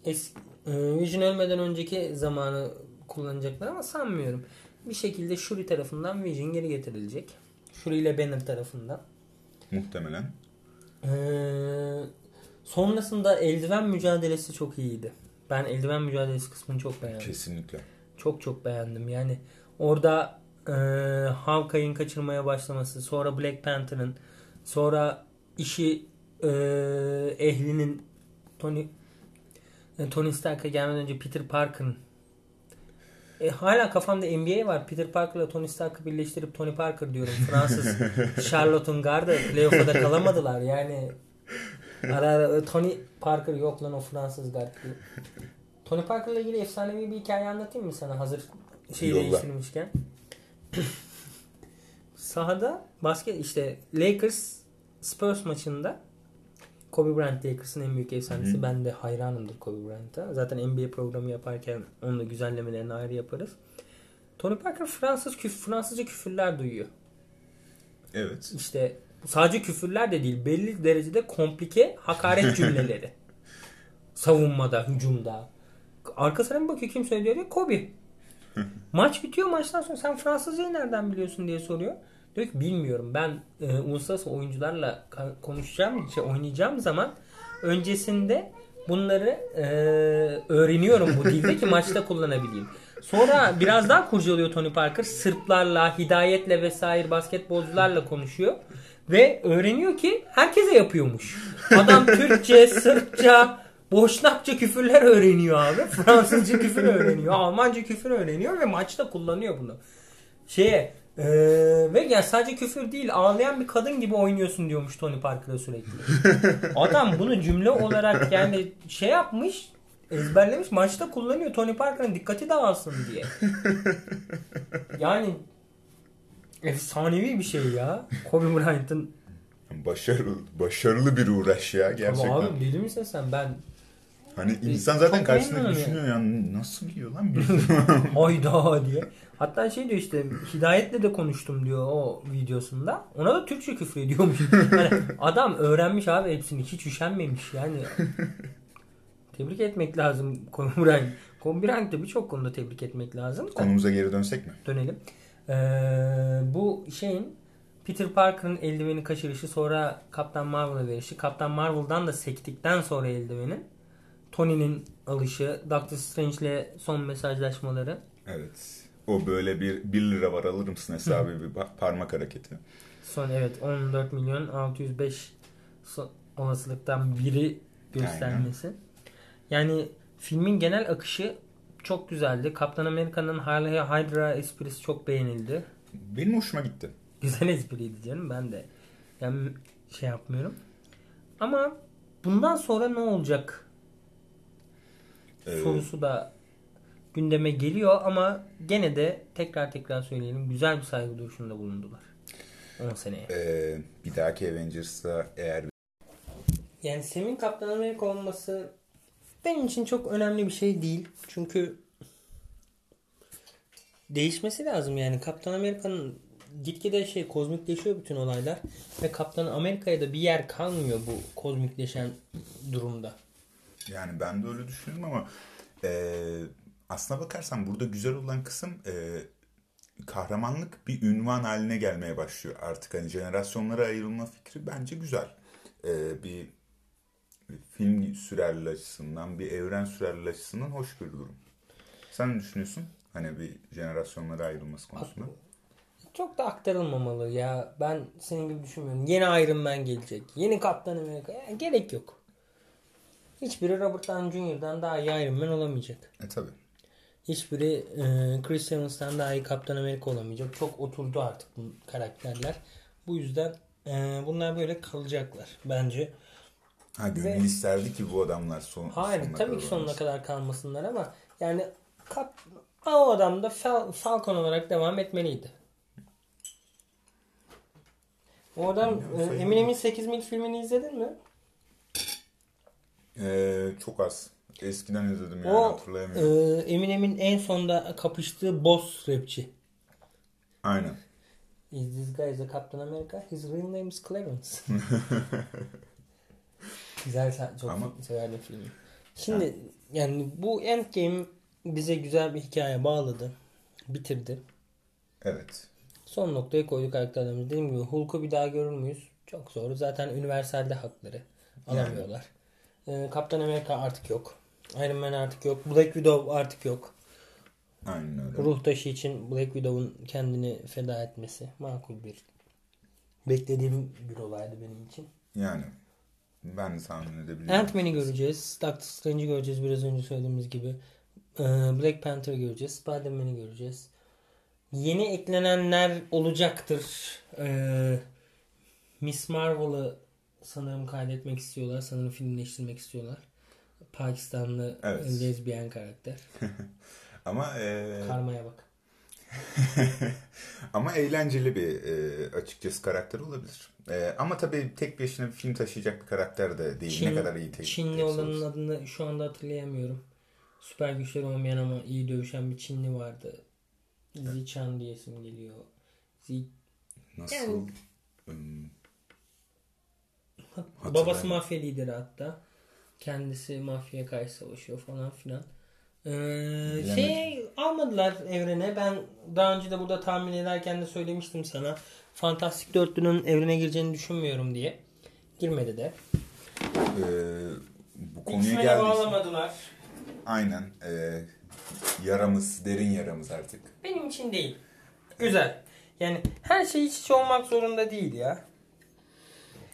eski, e, Vision ölmeden önceki zamanı kullanacaklar ama sanmıyorum. Bir şekilde Shuri tarafından Vision geri getirilecek. Shuri ile Banner tarafından. Muhtemelen. Ee, sonrasında eldiven mücadelesi çok iyiydi. Ben eldiven mücadelesi kısmını çok beğendim. Kesinlikle. Çok çok beğendim. Yani orada e, Hawkeye'in kaçırmaya başlaması, sonra Black Panther'ın, sonra işi e, ehlinin Tony e, Tony Stark'a gelmeden önce Peter Parker'ın e, hala kafamda NBA var. Peter Parker'la Tony Stark'ı birleştirip Tony Parker diyorum. Fransız Charlotte'un gardı. Playoff'a da kalamadılar. Yani ara ara Tony Parker yok lan o Fransız gard. Tony Parker'la ilgili efsanevi bir hikaye anlatayım mı sana hazır şeyi Yolla. değiştirmişken? Sahada basket işte Lakers Spurs maçında Kobe Bryant Lakers'ın en büyük efsanesi. Hı. Ben de hayranımdır Kobe Bryant'a. Zaten NBA programı yaparken onun da güzellemelerini ayrı yaparız. Tony Parker Fransız küf Fransızca küfürler duyuyor. Evet. İşte sadece küfürler de değil belli derecede komplike hakaret cümleleri. Savunmada, hücumda. Arkasına bir bakıyor kim söylüyor diyor. Kobe. Maç bitiyor maçtan sonra sen Fransızcayı nereden biliyorsun diye soruyor. Diyor ki bilmiyorum ben e, uluslararası oyuncularla konuşacağım, şey, oynayacağım zaman öncesinde bunları e, öğreniyorum bu dilde ki maçta kullanabileyim. Sonra biraz daha kurcalıyor Tony Parker. Sırplarla, Hidayet'le vesaire basketbolcularla konuşuyor. Ve öğreniyor ki herkese yapıyormuş. Adam Türkçe, Sırpça, Boşnakça küfürler öğreniyor abi. Fransızca küfür öğreniyor. Almanca küfür öğreniyor ve maçta kullanıyor bunu. Şeye eee, ve yani sadece küfür değil ağlayan bir kadın gibi oynuyorsun diyormuş Tony Parker'a sürekli. Adam bunu cümle olarak yani şey yapmış ezberlemiş maçta kullanıyor Tony Parker'ın dikkati dağılsın diye. Yani efsanevi bir şey ya. Kobe Bryant'ın Başarılı, başarılı bir uğraş ya gerçekten. ama abi deli misin sen ben Hani insan zaten Çok karşısında düşünüyor ya nasıl biliyor lan bir hayda diye. Hatta şey diyor işte Hidayet'le de konuştum diyor o videosunda. Ona da Türkçe küfür ediyormuş. Hani adam öğrenmiş abi hepsini hiç üşenmemiş yani. Tebrik etmek lazım Bryant. Kobe Bryant'ı birçok konuda tebrik etmek lazım. Konumuza geri dönsek mi? Dönelim. Ee, bu şeyin Peter Parker'ın eldiveni kaçırışı sonra Kaptan Marvel'a verişi. Kaptan Marvel'dan da sektikten sonra eldivenin Tony'nin alışı, Doctor Strange'le son mesajlaşmaları. Evet. O böyle bir 1 lira var alır mısın hesabı bir pa- parmak hareketi. Son evet 14 milyon 605 so- olasılıktan biri göstermesi. Yani filmin genel akışı çok güzeldi. Kaptan Amerika'nın Harley Hydra esprisi çok beğenildi. Benim hoşuma gitti. Güzel espriydi canım ben de. Yani şey yapmıyorum. Ama bundan sonra ne olacak Ee, sorusu da gündeme geliyor ama gene de tekrar tekrar söyleyelim güzel bir saygı duruşunda bulundular. 10 seneye. e, bir dahaki Avengers'ta eğer Yani Sam'in Kaptan Amerika olması benim için çok önemli bir şey değil. Çünkü değişmesi lazım yani. Kaptan Amerika'nın gitgide şey kozmikleşiyor bütün olaylar. Ve Kaptan Amerika'ya da bir yer kalmıyor bu kozmikleşen durumda. Yani ben de öyle düşünüyorum ama e, aslına bakarsan burada güzel olan kısım e, kahramanlık bir ünvan haline gelmeye başlıyor. Artık hani jenerasyonlara ayrılma fikri bence güzel. E, bir film sürerli açısından, bir evren sürerli açısından hoş bir durum. Sen ne düşünüyorsun? Hani bir jenerasyonlara ayrılması konusunda. Çok da aktarılmamalı ya. Ben senin gibi düşünmüyorum. Yeni Iron Man gelecek. Yeni Kaptan Amerika. Yani gerek yok. Hiçbiri Robert Downey Jr.'dan daha iyi Iron Man olamayacak. E tabi. Hiçbiri e, Chris Evans'tan daha iyi Kaptan Amerika olamayacak. Çok oturdu artık bu karakterler. Bu yüzden e, bunlar böyle kalacaklar bence. Ha gönül Ve- isterdi ki bu adamlar son Hayır sonuna tabii kadar ki sonuna olmasın. kadar kalmasınlar ama yani kap, o adam da Fal- Falcon olarak devam etmeliydi. O adam e. Eminem'in 8 mil filmini izledin mi? Ee, çok az. Eskiden izledim yani o hatırlayamıyorum. e, Eminem'in en sonda kapıştığı boss rapçi. Aynen. Is this guy is a Captain America? His real name is Clarence. Güzel çok Ama- severdim filmi. Şimdi yani bu Endgame bize güzel bir hikaye bağladı. Bitirdi. Evet. Son noktaya koyduk karakterlerimiz. Dediğim gibi Hulk'u bir daha görür müyüz? Çok zor. Zaten universelde hakları alamıyorlar. Ee, Kaptan Amerika artık yok. Iron Man artık yok. Black Widow artık yok. Aynen öyle. Ruh taşı için Black Widow'un kendini feda etmesi makul bir beklediğim bir olaydı benim için. Yani ben tahmin edebiliyorum. Ant-Man'i göreceğiz. Doctor Strange'i göreceğiz biraz önce söylediğimiz gibi. Ee, Black Panther'ı göreceğiz. Spider-Man'i göreceğiz. Yeni eklenenler olacaktır. Ee, Miss Marvel'ı sanırım kaydetmek istiyorlar. Sanırım filmleştirmek istiyorlar. Pakistanlı Evet. lezbiyen karakter. Ama e, Karmaya bak. ama eğlenceli bir e, açıkçası karakter olabilir. E, ama tabii tek başına bir film taşıyacak bir karakter de değil. Çin- ne kadar iyi tek, Çinli tekse olanın olsun. adını şu anda hatırlayamıyorum. Süper güçleri olmayan ama iyi dövüşen bir Çinli vardı. Zichan diye isim geliyor. Zi- Nasıl? Yani- Hmm, Babası Hatırlayamadım. mafya lideri hatta. Kendisi mafyaya karşı savaşıyor falan filan. Ee, şey almadılar evrene. Ben daha önce de burada tahmin ederken de söylemiştim sana. Fantastik Dörtlü'nün evrene gireceğini düşünmüyorum diye. Girmedi de. e, bu konuya geldik. bağlamadılar. Aynen. E, yaramız, derin yaramız artık. Benim için değil. Güzel. Yani her şey iç içe olmak zorunda değil ya.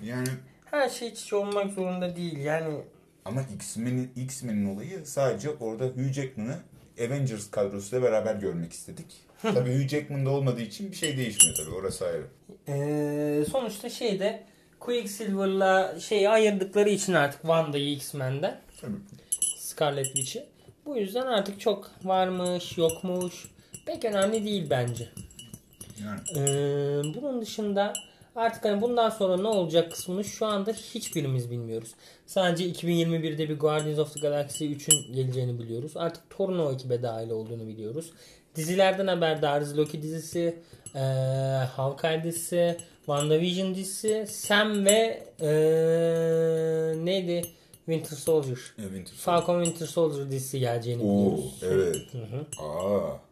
Yani Her şey iç içe olmak zorunda değil. Yani ama X-Men'in X-Men'in olayı sadece orada Hugh Jackman'ı Avengers kadrosuyla beraber görmek istedik. tabii Hugh Jackman'da olmadığı için bir şey değişmiyor tabii. Orası ayrı. Ee, sonuçta şeyde Quicksilver'la şeyi ayırdıkları için artık Wanda'yı X-Men'den Tabii. Scarlet Witch'i. Bu yüzden artık çok varmış yokmuş pek önemli değil bence. Yani Ee, bunun dışında artık hani bundan sonra ne olacak kısmını şu anda hiçbirimiz bilmiyoruz. Sadece 2021'de bir Guardians of the Galaxy 3'ün geleceğini biliyoruz. Artık Thor'un o ekibe dahil olduğunu biliyoruz. Dizilerden haberdarız. Loki dizisi, ee, Hawkeye dizisi, WandaVision dizisi, Sam ve ee, neydi? Winter Soldier. e, Winter Soldier. Falcon Winter Soldier dizisi geleceğini Oo, biliyoruz. evet. Hı hı. Aa.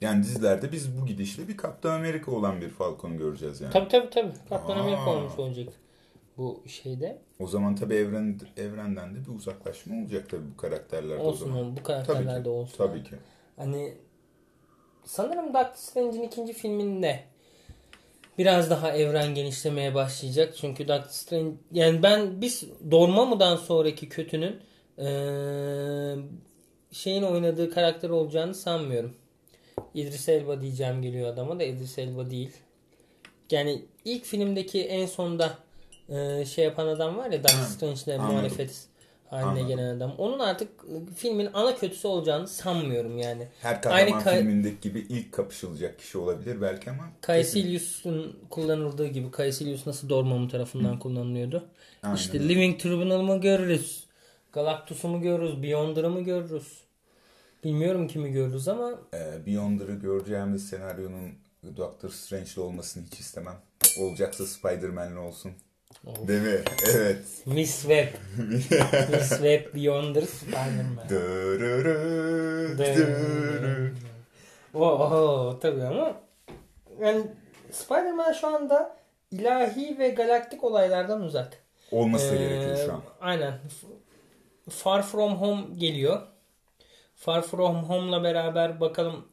Yani dizilerde biz bu gidişle bir Kaptan Amerika olan bir Falcon'u göreceğiz yani. Tabii tabii tabii. Kaptan Aa. Amerika olmuş olacak bu şeyde. O zaman tabii evren evrenden de bir uzaklaşma olacak tabii bu karakterlerde o Olsun zaman. oğlum bu Tabii karakterler ki. de olsun. Tabii ki. Hani sanırım Doctor Strange'in ikinci filminde biraz daha evren genişlemeye başlayacak. Çünkü Doctor Strange yani ben biz Dormammu'dan sonraki kötünün eee, şeyin oynadığı karakter olacağını sanmıyorum. İdris Elba diyeceğim geliyor adama da İdris Elba değil. Yani ilk filmdeki en sonda eee, şey yapan adam var ya Doctor Strange'le muhalefet haline Anladım. gelen adam. Onun artık e, filmin ana kötüsü olacağını sanmıyorum yani. Her kahraman Ka- filmindeki gibi ilk kapışılacak kişi olabilir belki ama. Caecilius'un kullanıldığı gibi Caecilius nasıl Dormammu tarafından kullanılıyordu. Aynen işte. Living Tribunal mı görürüz? Galactus'u mu görürüz? Beyonder'ı mı görürüz? Bilmiyorum kimi görürüz ama Ee, Beyonder'ı göreceğimiz senaryonun Doctor Strange'li olmasını hiç istemem. Olacaksa Spider-Man'li olsun. Of. Değil mi? Evet. Miss Web. Miss Web Beyonder Spider-Man. Oho tabii ama yani Spider-Man şu anda ilahi ve galaktik olaylardan uzak. Olması Ee, gerekiyor şu an. Aynen. Far From Home geliyor. Far From Home'la beraber bakalım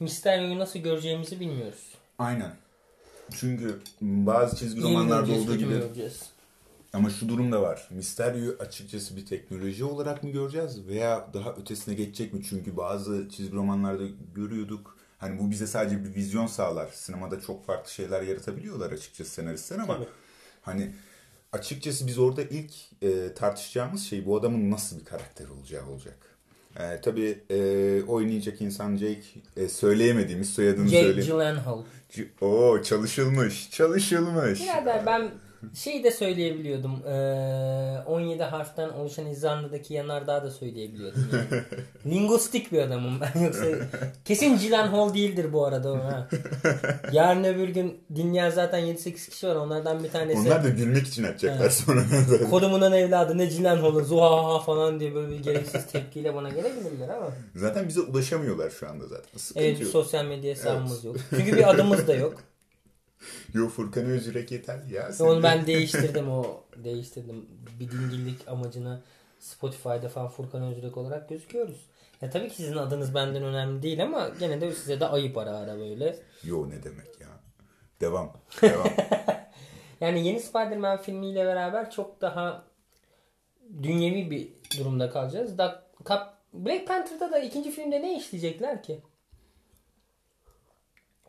Mysterio'yu nasıl göreceğimizi bilmiyoruz. Aynen. Çünkü bazı çizgi romanlarda olduğu gibi göreceğiz? ama şu durum da var. Mysterio'yu açıkçası bir teknoloji olarak mı göreceğiz veya daha ötesine geçecek mi? Çünkü bazı çizgi romanlarda görüyorduk. Hani bu bize sadece bir vizyon sağlar. Sinemada çok farklı şeyler yaratabiliyorlar açıkçası senaristler ama Tabii. hani açıkçası biz orada ilk e, tartışacağımız şey bu adamın nasıl bir karakter olacağı olacak. E, tabii e, oynayacak insan Jake e, söyleyemediğimiz soyadını Jake söyle. Gyllenhaal. C- Oo çalışılmış, çalışılmış. Birader ben şeyi de söyleyebiliyordum. Ee, 17 harften oluşan İzlanda'daki yanardağı da söyleyebiliyordum. Yani. Lingustik bir adamım ben yoksa kesin Gyllenhaal değildir bu arada o ha. Yarın öbür gün dinleyen zaten 7-8 kişi var onlardan bir tanesi Onlar da gülmek için açacaklar Evet. sonra. kodumunun evladı ne Gyllenhaal'ı zuhaha falan diye böyle bir gereksiz tepkiyle bana gelebilirler ama. zaten bize ulaşamıyorlar şu anda zaten. Sıkıntı Evet yok. sosyal medya hesabımız yok. Çünkü bir adımız da yok. Yo Furkan Özürek yeterli ya. Sen Onu ben değiştirdim o değiştirdim. Bir dingillik amacına Spotify'da falan Furkan Özürek olarak gözüküyoruz. Ya tabii ki sizin adınız benden önemli değil ama gene de size de ayıp ara ara böyle. Yo ne demek ya. Devam. Devam. Yani yeni Spider-Man filmiyle beraber çok daha dünyevi bir durumda kalacağız. Da, Black Panther'da da ikinci filmde ne işleyecekler ki?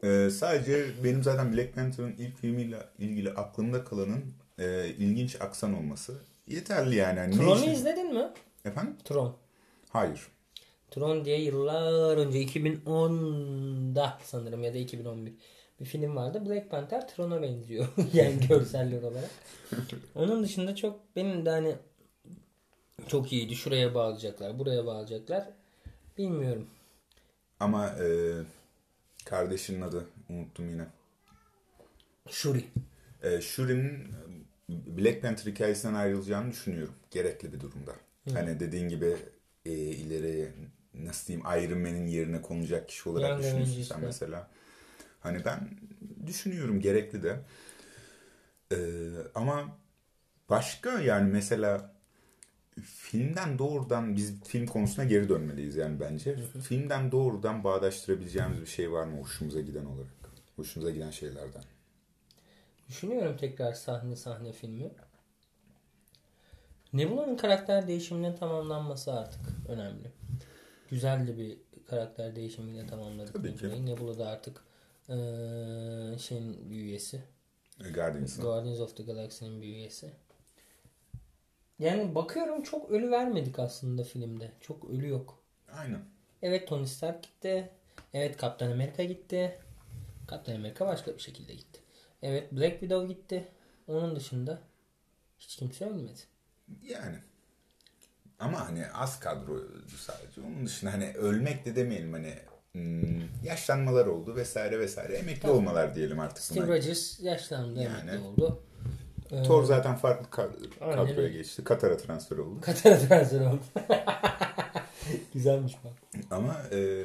Ee, sadece benim zaten Black Panther'ın ilk filmiyle ilgili aklımda kalanın e, ilginç aksan olması. Yeterli yani. Ne Tron'u işin- izledin mi? Efendim? Tron. Hayır. Tron diye yıllar önce 2010'da sanırım ya da 2011 bir film vardı. Black Panther Tron'a benziyor. yani görseller olarak. Onun dışında çok benim de hani çok iyiydi. Şuraya bağlayacaklar, buraya bağlayacaklar. Bilmiyorum. Ama e, kardeşinin adı unuttum yine. Shuri. E, Shuri'nin Black Panther hikayesinden ayrılacağını düşünüyorum. Gerekli bir durumda. Hani dediğin gibi e, ileri nasıl diyeyim Iron Man'in yerine konacak kişi olarak Young düşünüyorsun sen de. mesela. Hani ben düşünüyorum gerekli de. E, ama başka yani mesela filmden doğrudan biz film konusuna geri dönmeliyiz yani bence. Filmden doğrudan bağdaştırabileceğimiz bir şey var mı hoşumuza giden olarak? Hoşumuza giden şeylerden. Düşünüyorum tekrar sahne sahne filmi. Nebula'nın karakter değişiminin tamamlanması artık önemli. Güzel de bir karakter değişimiyle tamamladık. Tabii ki. Nebula'yı. Nebula da artık eee, şeyin bir üyesi. Guardians'ın. Guardians of the Galaxy'nin bir üyesi. Yani bakıyorum çok ölü vermedik aslında filmde. Çok ölü yok. Aynen. Evet Tony Stark gitti. Evet Kaptan Amerika gitti. Kaptan Amerika başka bir şekilde gitti. Evet Black Widow gitti. Onun dışında hiç kimse ölmedi. Yani. Ama hani az kadroydu sadece. Onun dışında hani ölmek de demeyelim hani hmm, yaşlanmalar oldu vesaire vesaire. Emekli Tabii. olmalar diyelim artık Steve. Rogers yaşlandı Yani. emekli oldu. Ee, Thor zaten farklı kad- kadroya geçti. Katar'a transfer oldu. Katar'a transfer oldu. Güzelmiş bak. Ama e,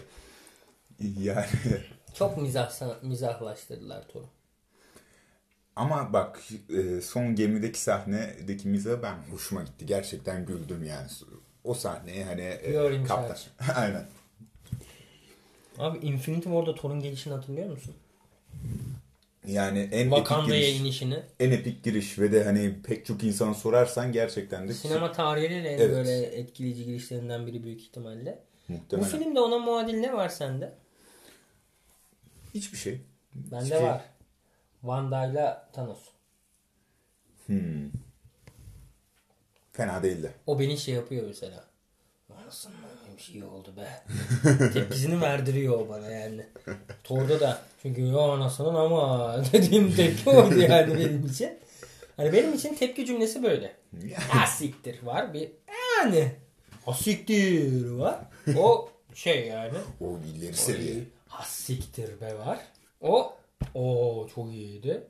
yani Çok mizah, mizahlaştırdılar Thor'u. ama bak e, son gemideki sahnedeki mizah ben hoşuma gitti. Gerçekten güldüm yani. O sahneye hani e, You're in kaptan. Aynen. Abi Infinity War'da Thor'un gelişini hatırlıyor musun? Yani en epik Wakanda'ya giriş, inişini. en epik giriş ve de hani pek çok insana sorarsan gerçekten de Sinema tarihinin en Evet. böyle etkileyici girişlerinden biri büyük ihtimalle. Bu muhtemelen. filmde ona muadil ne var sende? Hiçbir şey. Bende Hiçbir şey. var. Wanda'yla Thanos. Hmm. Fena değildi. O beni şey yapıyor mesela. Anasını neymiş iyi oldu be. Tepkisini verdiriyor o bana yani. Thor'da da. Çünkü ya anasının ama dediğim tepki oydu yani benim için. Hani benim için tepki cümlesi böyle. Ha siktir var bir yani. Ha siktir var. O şey yani. O ileri seviye. Ha siktir be var. O o çok iyiydi.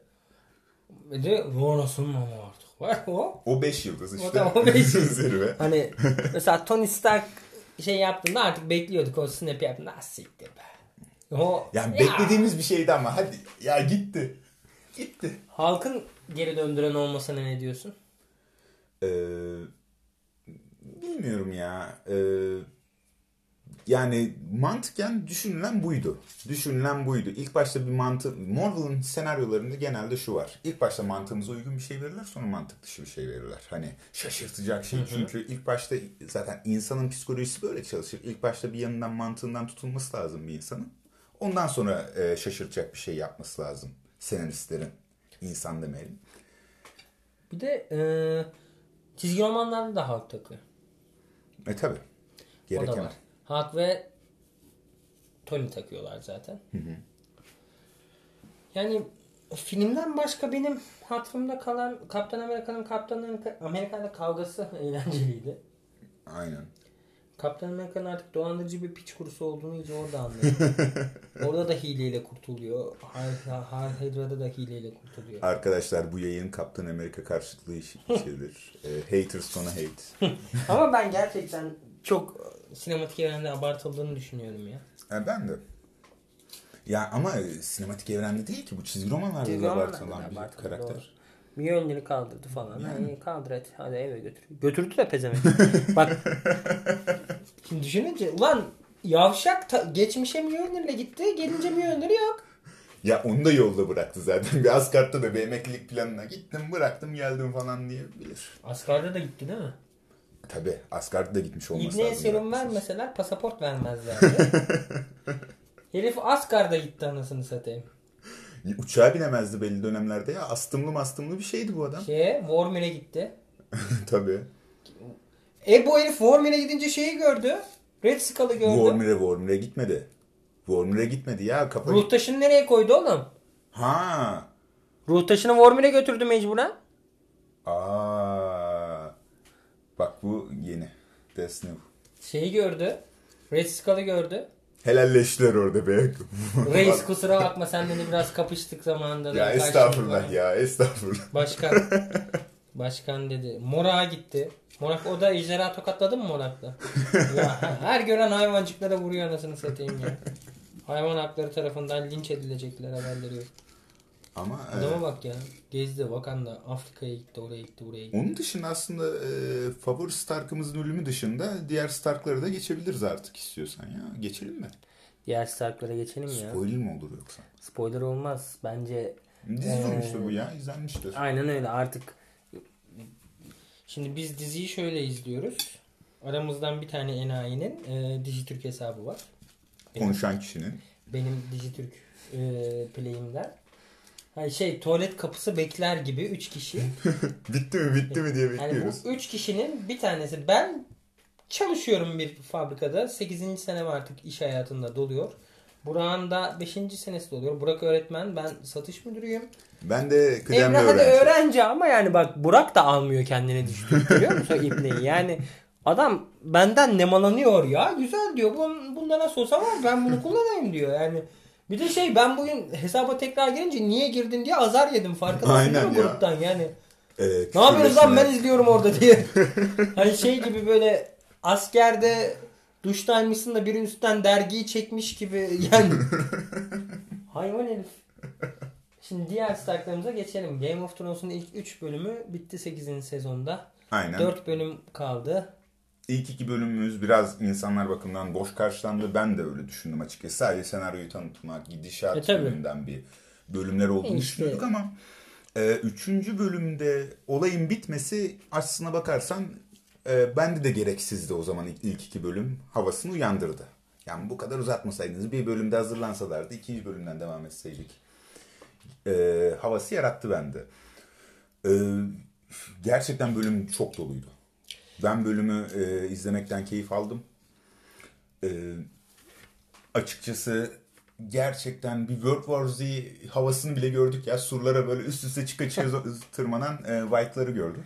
Bir de Ronas'ın ama artık var. O O 5 yıldız işte. O da o beş yıldız. Zirve. Hani mesela Tony Stark şey yaptığında artık bekliyorduk o snap yaptığında ah siktir be. O, Yani ya, beklediğimiz bir şeydi ama hadi ya gitti. Gitti. Halkın geri döndüren olmasına ne diyorsun? Ee, bilmiyorum ya. Ee, yani mantıken düşünülen buydu. Düşünülen buydu. İlk başta bir mantık... Marvel'ın senaryolarında genelde şu var. İlk başta mantığımıza uygun bir şey verirler sonra mantık dışı bir şey verirler. Hani şaşırtacak şey. Çünkü ilk başta zaten insanın psikolojisi böyle çalışır. İlk başta bir yanından mantığından tutulması lazım bir insanın. Ondan sonra e, şaşırtacak bir şey yapması lazım senaristlerin. İnsan demeyelim. Bir de e, çizgi romanlarda da Hulk takıyor. E tabi. O da Gereken. var. Hulk ve Tony takıyorlar zaten. Yani filmden başka benim hatırımda kalan Kaptan Amerika'nın Kaptan Amerika'yla kavgası eğlenceliydi. Aynen. Kaptan Amerika'nın artık dolandırıcı bir piç kurusu olduğunu iyice orada anlıyor. orada da hileyle kurtuluyor. Har Hydra'da da hileyle kurtuluyor. Arkadaşlar bu yayın Kaptan Amerika karşıtlığı şeydir. e, haters gonna hate. Ama ben gerçekten çok sinematik evrende abartıldığını düşünüyorum ya. E, ben de. Ya ama e, sinematik evrende değil ki bu çizgi romanlarda da abartılan bir abartılı, karakter. doğru. Mjolnir'i kaldırdı falan. Yani. Yani. kaldır et. Hadi eve götür. Götürdü de pezevenk. Bak. Şimdi düşününce ulan yavşak ta- geçmişe Mjolnir'le gitti. Gelince Mjolnir yok. Ya onu da yolda bıraktı zaten. Bir Asgard'da da bir emeklilik planına gittim bıraktım geldim falan diyebilir. Asgard'a da gitti değil mi? Tabi Asgard'da da gitmiş olması İbne'ye lazım. serum bırakması. vermeseler pasaport vermezlerdi. Herif Asgard'a gitti anasını satayım. Uçağa binemezdi belli dönemlerde ya. Astımlı mastımlı bir şeydi bu adam. Şeye Vormir'e gitti. Tabii. E bu herif Vormir'e gidince şeyi gördü. Red Skull'ı gördü. Vormir'e Vormir'e gitmedi. Vormir'e gitmedi ya. Kafa... Ruh taşını nereye koydu oğlum? Ha. Ruh taşını Vormir'e götürdü mecburen. Aa. Bak bu yeni. That's new. Şeyi gördü. Red Skull'ı gördü. Helalleştiler orada be. Reis kusura bakma senle de biraz kapıştık zamanında. da. ya estağfurullah ya estağfurullah. Başkan. Başkan dedi. Morak'a gitti. Morak o da ejderha tokatladı mı Morak'ta? ya, her gören hayvancıklara vuruyor anasını satayım ya. Hayvan hakları tarafından linç edilecekler haberleri yok. Ama e, Adama bak ya. Gezdi Wakanda. Afrika'ya gitti, oraya gitti, buraya gitti. onun dışında aslında e, favori Stark'ımızın ölümü dışında diğer Stark'ları da geçebiliriz artık istiyorsan ya. Geçelim mi? Diğer Stark'lara geçelim ya. Spoiler mi olur yoksa? Spoiler olmaz. Bence Dizi Ee, sonuçta bu ya izlenmiştir. aynen öyle artık. Şimdi biz diziyi şöyle izliyoruz. Aramızdan bir tane enayinin e, Dijitürk hesabı var. Benim, Konuşan kişinin. benim Dijitürk e, play'imden. Hani şey tuvalet kapısı bekler gibi 3 kişi. Bitti mi bitti mi diye Yani bekliyoruz. bu 3 kişinin bir tanesi ben çalışıyorum bir fabrikada. 8. senem artık iş hayatında doluyor. Burak'ın da 5. senesi doluyor. Burak öğretmen ben satış müdürüyüm. Ben de kıdemli Emrah hadi öğrenci. öğrenci ama yani bak Burak da almıyor kendini düştü. Görüyor musun İbne'yi? Yani adam benden nemalanıyor ya. Güzel diyor. Bun, bunda nasıl olsa var ben bunu kullanayım diyor. Yani bir de şey ben bugün hesaba tekrar girince niye girdin diye azar yedim farkındasın değil mi ya. gruptan yani. Ee, Ne yapıyorsunuz lan ben izliyorum orada diye. hani şey gibi böyle askerde duştaymışsın da biri üstten dergiyi çekmiş gibi yani. Hayvan herif. Şimdi diğer Stark'larımıza geçelim. Game of Thrones'un ilk 3 bölümü bitti 8. sezonda. Aynen. 4 bölüm kaldı. İlk iki bölümümüz biraz insanlar bakımından boş karşılandı. Ben de öyle düşündüm açıkçası. Sadece senaryoyu tanıtmak, gidişat E, yönünden bir bölümler olduğunu İşte. düşünüyorduk ama e, üçüncü bölümde olayın bitmesi aslına bakarsan e, bende de gereksizdi o zaman ilk, ilk iki bölüm havasını uyandırdı. Yani bu kadar uzatmasaydınız bir bölümde hazırlansalardı ikinci bölümden devam etseydik. E, havası yarattı bende. E, gerçekten bölüm çok doluydu. Ben bölümü e, izlemekten keyif aldım. E, açıkçası gerçekten bir World War Z havasını bile gördük ya. Surlara böyle üst üste çıka çıka tırmanan e, White'ları gördük.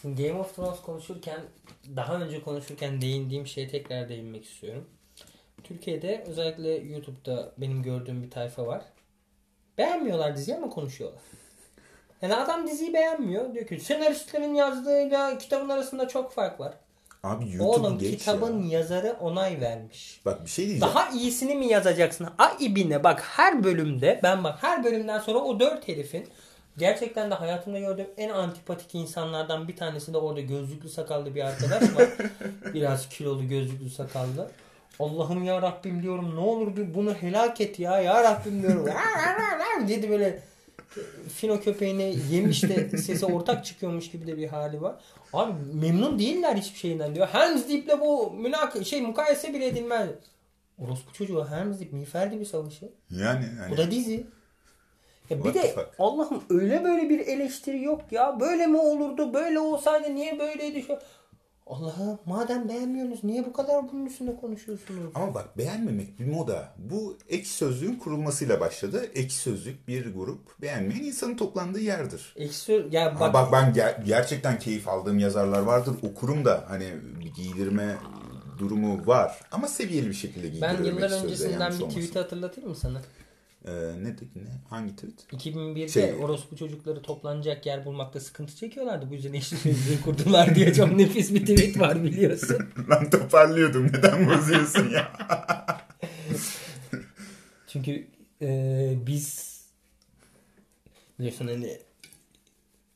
Şimdi Game of Thrones konuşurken daha önce konuşurken değindiğim şeye tekrar değinmek istiyorum. Türkiye'de özellikle YouTube'da benim gördüğüm bir tayfa var. Beğenmiyorlar diziyi ama konuşuyorlar. Yani adam diziyi beğenmiyor. Diyor ki senaristlerin yazdığıyla kitabın arasında çok fark var. Abi YouTube Oğlum geç kitabın ya. yazarı onay vermiş. Bak bir şey diyeceğim. Daha iyisini mi yazacaksın? A ibine bak her bölümde ben bak her bölümden sonra o dört herifin gerçekten de hayatımda gördüğüm en antipatik insanlardan bir tanesi de orada gözlüklü sakallı bir arkadaş var. Biraz kilolu gözlüklü sakallı. Allah'ım ya Rabbim diyorum ne olur bir bunu helak et ya ya Rabbim diyorum. dedi böyle fino köpeğini yemiş de sesi ortak çıkıyormuş gibi de bir hali var. Abi memnun değiller hiçbir şeyinden diyor. Helm's Deep'le bu münak şey mukayese bile edilmez. Orospu çocuğu Helm's Deep miğfer gibi savaşı. Yani hani Bu da dizi. Ya bir de? Allah'ım öyle böyle bir eleştiri yok ya. Böyle mi olurdu? Böyle olsaydı niye böyleydi şu? Allah'ım madem beğenmiyorsunuz niye bu kadar bunun üstünde konuşuyorsunuz? Ama bak beğenmemek bir moda. Bu ekşi sözlüğün kurulmasıyla başladı. Ekşi sözlük bir grup beğenmeyen insanın toplandığı yerdir. Eksi ya Bak, bak, bak ben ger- gerçekten keyif aldığım yazarlar vardır. Okurum da hani giydirme durumu var. Ama seviyeli bir şekilde giydiriyorum. ben yıllar öncesinden bir tweet'i hatırlatayım mı sana? Ee, ne, ne? Hangi tweet? 2001'de Şey- orospu çocukları toplanacak yer bulmakta sıkıntı çekiyorlardı. Bu yüzden sözlüğü kurdular diye çok nefis bir tweet var biliyorsun. ben toparlıyordum. Neden bozuyorsun ya? Çünkü e, biz biliyorsun hani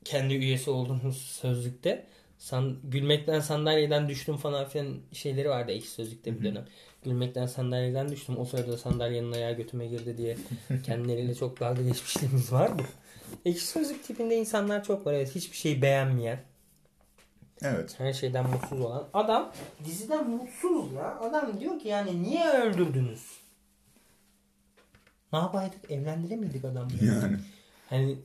kendi üyesi olduğumuz sözlükte san, gülmekten sandalyeden düştüm falan filan şeyleri vardı ekşi sözlükte bir dönem. Gülmekten sandalyeden düştüm. O sırada sandalyenin ayağı götüme girdi diye kendileriyle çok dalga geçmişliğimiz vardı. Ekşi sözlük tipinde insanlar çok var. Evet, hiçbir şeyi beğenmeyen, evet. her şeyden mutsuz olan. Adam diziden mutsuz ya. Adam diyor ki yani niye öldürdünüz? Ne yapaydık? Evlendiremiydik adamı. Yani. Hani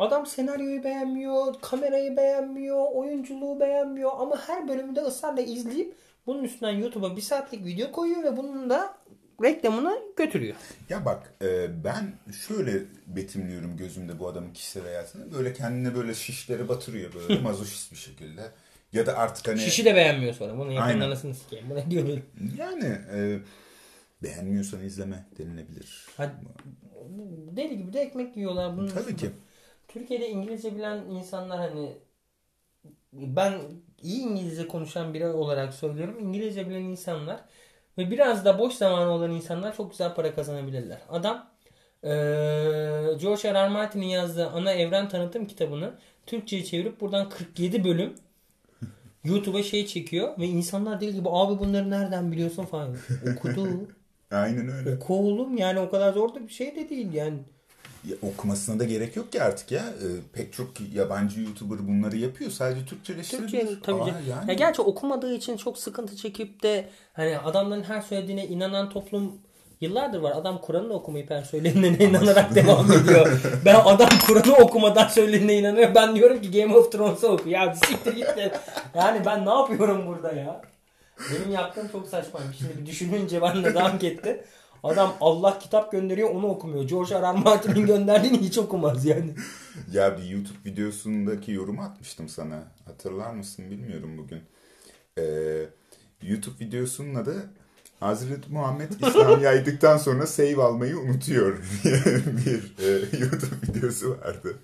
adam senaryoyu beğenmiyor, kamerayı beğenmiyor, oyunculuğu beğenmiyor ama her bölümünde ısrarla izleyip bunun üstünden YouTube'a bir saatlik video koyuyor ve bunun da reklamını götürüyor. Ya bak e, ben şöyle betimliyorum gözümde bu adamın kişisel hayatını. Böyle kendine böyle şişleri batırıyor böyle mazoşist bir şekilde. Ya da artık hani Şişi de beğenmiyor sonra. Bunu Aynen. anasını sikeyim. Bu ne diyor böyle? yani e, beğenmiyorsan izleme denilebilir. Hadi, deli gibi de ekmek yiyorlar. Bunun Tabii ki. Türkiye'de İngilizce bilen insanlar hani ben iyi İngilizce konuşan biri olarak söylüyorum. İngilizce bilen insanlar ve biraz da boş zamanı olan insanlar çok güzel para kazanabilirler. Adam eee George R. R. Martin'in yazdığı ana evren tanıtım kitabını Türkçe'ye çevirip buradan 47 bölüm YouTube'a şey çekiyor ve insanlar deli gibi abi bunları nereden biliyorsun falan. Okudu. Aynen öyle. Oku oğlum yani o kadar zor da bir şey de değil yani. Okumasına da gerek yok ki artık ya. E, pek çok yabancı YouTuber bunları yapıyor. Sadece Türkçeleştirebilir. Türkçe tabii Aa, yani. Ya gerçi okumadığı için çok sıkıntı çekip de hani adamların her söylediğine inanan toplum yıllardır var. Adam Kur'an'ı okumayıp her söylenene inanarak devam ediyor. Ben adam Kur'an'ı okumadan söylenene inanıyor. Ben diyorum ki Game of Thrones'u oku. Ya siktir git de. Yani ben ne yapıyorum burada ya? Benim yaptığım çok saçmaymış. Şimdi bir düşününce ben de dank etti. Adam Allah kitap gönderiyor onu okumuyor. George R. R. Martin'in gönderdiğini hiç okumaz yani. Ya bir YouTube videosundaki yorumu atmıştım sana. Hatırlar mısın bilmiyorum bugün. Ee, YouTube videosunun adı Hazreti Muhammed İslam yaydıktan sonra save almayı unutuyor diye bir e, YouTube videosu vardı.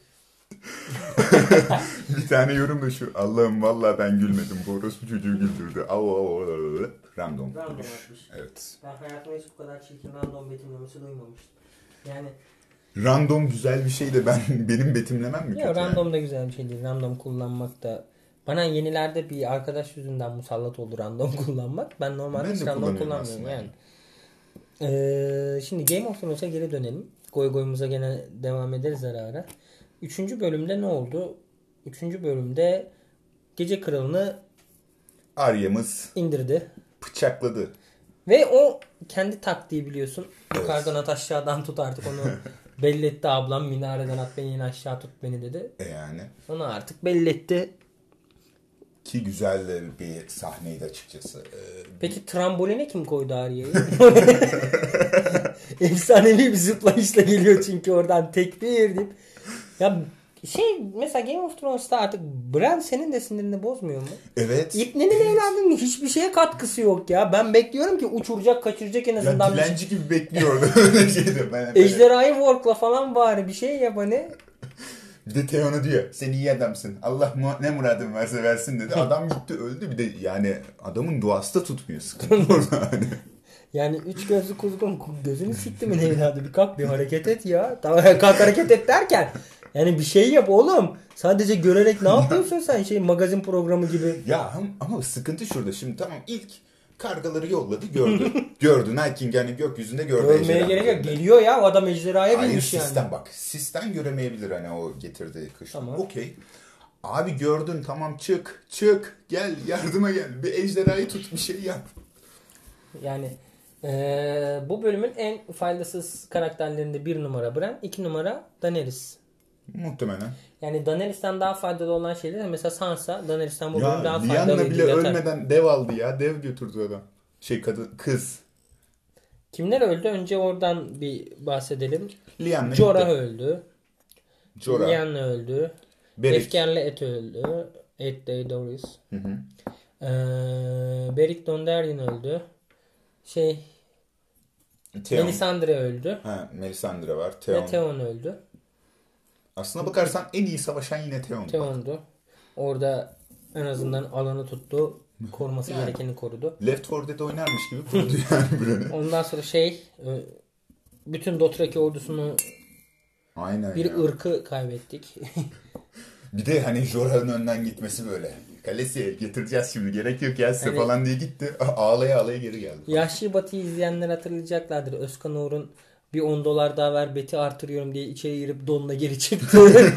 Bir tane yorum da şu Allah'ım vallahi ben gülmedim. Bu orospu çocuğu güldürdü. Av, av, av, av. Random. Random atmış. Evet. Ben hayatımda hiç bu kadar çirkin random betimlemesi duymamıştım. Yani Random güzel bir şey de ben benim betimlemem mi ya kötü? yani? random da güzel bir şey değil. Random kullanmak da bana yenilerde bir arkadaş yüzünden musallat oldu random kullanmak. Ben normalde Ben hiç random kullanmıyorum yani. Ee, şimdi Game of Thrones'a geri dönelim. Goy goyumuza gene devam ederiz ara ara. Üçüncü bölümde ne oldu? Üçüncü bölümde Gece Kralı'nı Arya'mız indirdi. bıçakladı. Ve o kendi taktiği biliyorsun. Yukarıdan at aşağıdan tut artık onu belli etti ablam. Minareden at beni in aşağı tut beni dedi. E yani. Onu artık belli etti. Ki güzel bir sahneydi açıkçası. Ee, Peki tramboline kim koydu Arya'yı? Efsanevi bir zıplayışla geliyor çünkü oradan tekbir deyip. Ya şey mesela Game of Thrones'ta artık Bran senin de sinirini bozmuyor mu? evet. İpnenin evladının hiçbir şeye katkısı yok ya. Ben bekliyorum ki uçuracak kaçıracak en Ya azından bir şey. dilenci gibi bekliyordu. Ejderhayı workla falan bari bir şey yap hani. Bir de Theon'a diyor. Sen iyi adamsın. Allah mu- ne muradın varsa versin dedi. Adam gitti öldü. Bir de yani adamın duası da tutmuyor sıkıntı orada. Hani. Yani üç gözlü kuzgun gözünü siktimin evladı bir kalk bir hareket et ya. Tamam kalk hareket et derken yani bir şey yap oğlum. Sadece görerek ne yapıyorsun sen şey magazin programı gibi. Ya ama, sıkıntı şurada. Şimdi tamam ilk kargaları yolladı gördü. gördü. Night King yani gökyüzünde gördü. Görmeye gerek yok. Geliyor ya o adam ejderhaya Hayır binmiş yani. sistem bak. Sistem göremeyebilir hani o getirdiği kış. Tamam. Okey. Abi gördün tamam çık çık gel yardıma gel. Bir ejderhayı tut bir şey yap. Yani Ee, bu bölümün en faydasız karakterlerinde bir numara Bran, iki numara Daenerys. Muhtemelen. Yani Daenerys'ten daha faydalı olan şeyler mesela Sansa Daenerys'ten bu bölüm Ya daha faydalı. Lyanna bile yatar. ölmeden dev aldı ya. Dev götürdü adam. Şey kadın kız. Kimler öldü? Önce oradan bir bahsedelim. Lyanna Jorah gitti. öldü. Jorah. Lyanna öldü. Beric. Efkarlı Et öldü. Et Daenerys. Hı hı. Ee, Beric Dondarrion öldü. Şey Theon. Melisandre öldü. Ha, Melisandre var. Ve Theon. Theon öldü. Aslına bakarsan en iyi savaşan yine Theon. Theon'du. Orada en azından alanı tuttu. Koruması Yani. gerekeni korudu. Left 4 Dead oynarmış gibi kurdu yani Bran'ı. Ondan sonra şey e, bütün Dothraki ordusunu Aynen bir ya. ırkı kaybettik. Bir de hani Jorah'ın önden gitmesi böyle. Kalesi getireceğiz şimdi gerek yok ya size Hani- falan diye gitti. Ağlaya ağlaya geri geldi. Yahşi Batı'yı izleyenler hatırlayacaklardır. Özkan Uğur'un bir 10 dolar daha ver beti artırıyorum diye içeri girip donla geri çıktı.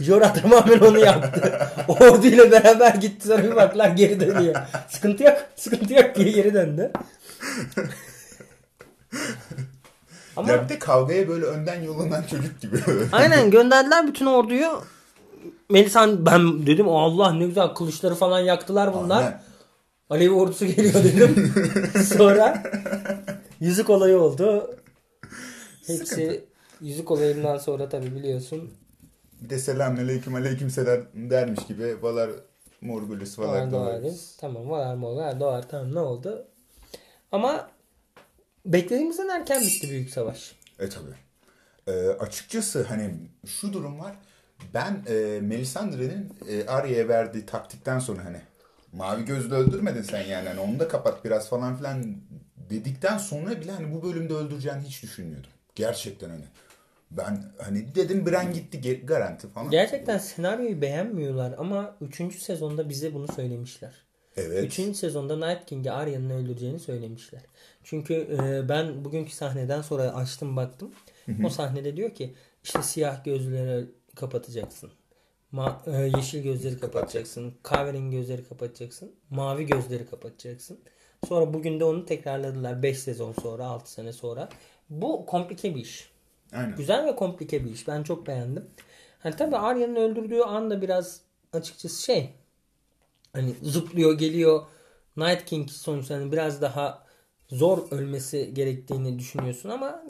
Jorah tamamen onu yaptı. Orduyla beraber gitti sonra bir baklar geri dönüyor. Sıkıntı yok, sıkıntı yok diye geri döndü. Ama Ya bir de kavgaya böyle önden yollanan çocuk gibi. aynen gönderdiler bütün orduyu. Melisan ben dedim Allah ne güzel kılıçları falan yaktılar bunlar. Aynen. Alevi ordusu geliyor dedim. Sonra yüzük olayı oldu. Hepsi yüzük olayından sonra tabi biliyorsun. Bir de selamünaleyküm aleyküm selam dermiş gibi Valar Morgulus Valar Valar doğar. Tamam mı var doğar tamam ne oldu? Ama beklediğimizden erken bitti büyük savaş. E tabi. E, açıkçası hani şu durum var. Ben e, Melisandre'nin e, Arya'ya verdiği taktikten sonra hani mavi gözlü öldürmedin sen yani hani onu da kapat biraz falan filan dedikten sonra bile hani bu bölümde öldüreceğini hiç düşünmüyordum. Gerçekten hani. Ben hani dedim Bran gitti garanti falan. Gerçekten senaryoyu beğenmiyorlar ama 3. sezonda bize bunu söylemişler. evet. 3. sezonda Night King'i Arya'nın öldüreceğini söylemişler. Çünkü e, ben bugünkü sahneden sonra açtım baktım. O sahnede diyor ki işte siyah gözleri kapatacaksın. Ma- e, yeşil gözleri kapatacaksın. Kahverengi gözleri kapatacaksın. Mavi gözleri kapatacaksın. Sonra bugün de onu tekrarladılar 5 sezon sonra 6 sene sonra. Bu komplike bir iş. Aynen. Güzel ve komplike bir iş. Ben çok beğendim. Hani tabii Arya'nın öldürdüğü anda biraz açıkçası şey hani zıplıyor geliyor. Night King sonuçta hani biraz daha zor ölmesi gerektiğini düşünüyorsun ama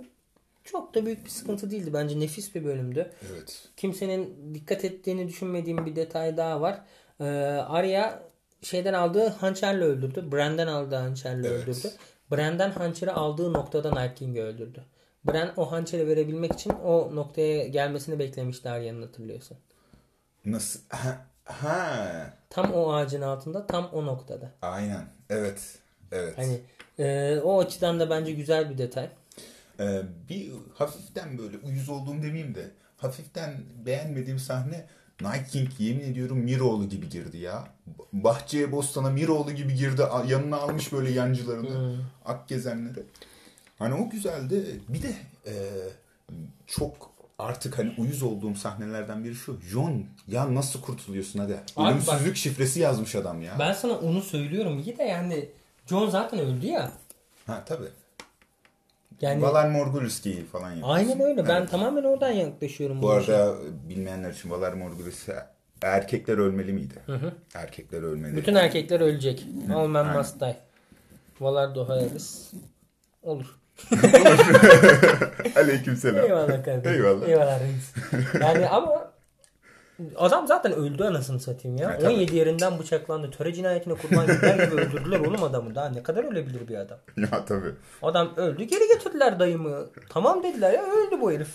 çok da büyük bir sıkıntı değildi. Bence nefis bir bölümdü. Evet. Kimsenin dikkat ettiğini düşünmediğim bir detay daha var. Ee, Arya şeyden aldığı hançerle öldürdü. Bran'den aldığı hançerle Evet. öldürdü. Bran'den hançeri aldığı noktada Night King'i öldürdü. Bran o hançeri verebilmek için o noktaya gelmesini beklemişti Arya'nın hatırlıyorsun. Nasıl? Ha, ha. Tam o ağacın altında tam o noktada. Aynen. Evet. Evet. Hani e, o açıdan da bence güzel bir detay. Ee, bir hafiften böyle uyuz olduğum demeyeyim de hafiften beğenmediğim sahne Night King yemin ediyorum Miroğlu gibi girdi ya. Bahçeye bostana Miroğlu gibi girdi. Yanına almış böyle yancılarını. Ak gezenleri. Hani o güzeldi. Bir de e, çok artık hani uyuz olduğum sahnelerden biri şu. John ya nasıl kurtuluyorsun hadi. Abi Ölümsüzlük şifresi yazmış adam ya. Ben sana onu söylüyorum. İyi de yani John zaten öldü ya. Ha tabii. Yani Valar değil falan yapıyorsun. aynen öyle. Ben Evet. tamamen oradan yaklaşıyorum. Bu bu arada bilmeyenler için Valar Morgulus erkekler ölmeli miydi? Erkekler ölmeli. Bütün erkekler ölecek. All men aynen. must die. Valar Dohaeris. Olur. Aleykümselam. Eyvallah kardeşim. Eyvallah. Eyvallah reis. Yani ama adam zaten öldü anasını satayım ya. Tabii. 17 yerinden bıçaklandı. Töre cinayetine kurban gider gibi öldürdüler oğlum adamı. Daha ne kadar ölebilir bir adam? ya tabii. Adam öldü geri getirdiler dayımı. Tamam dediler ya öldü bu herif.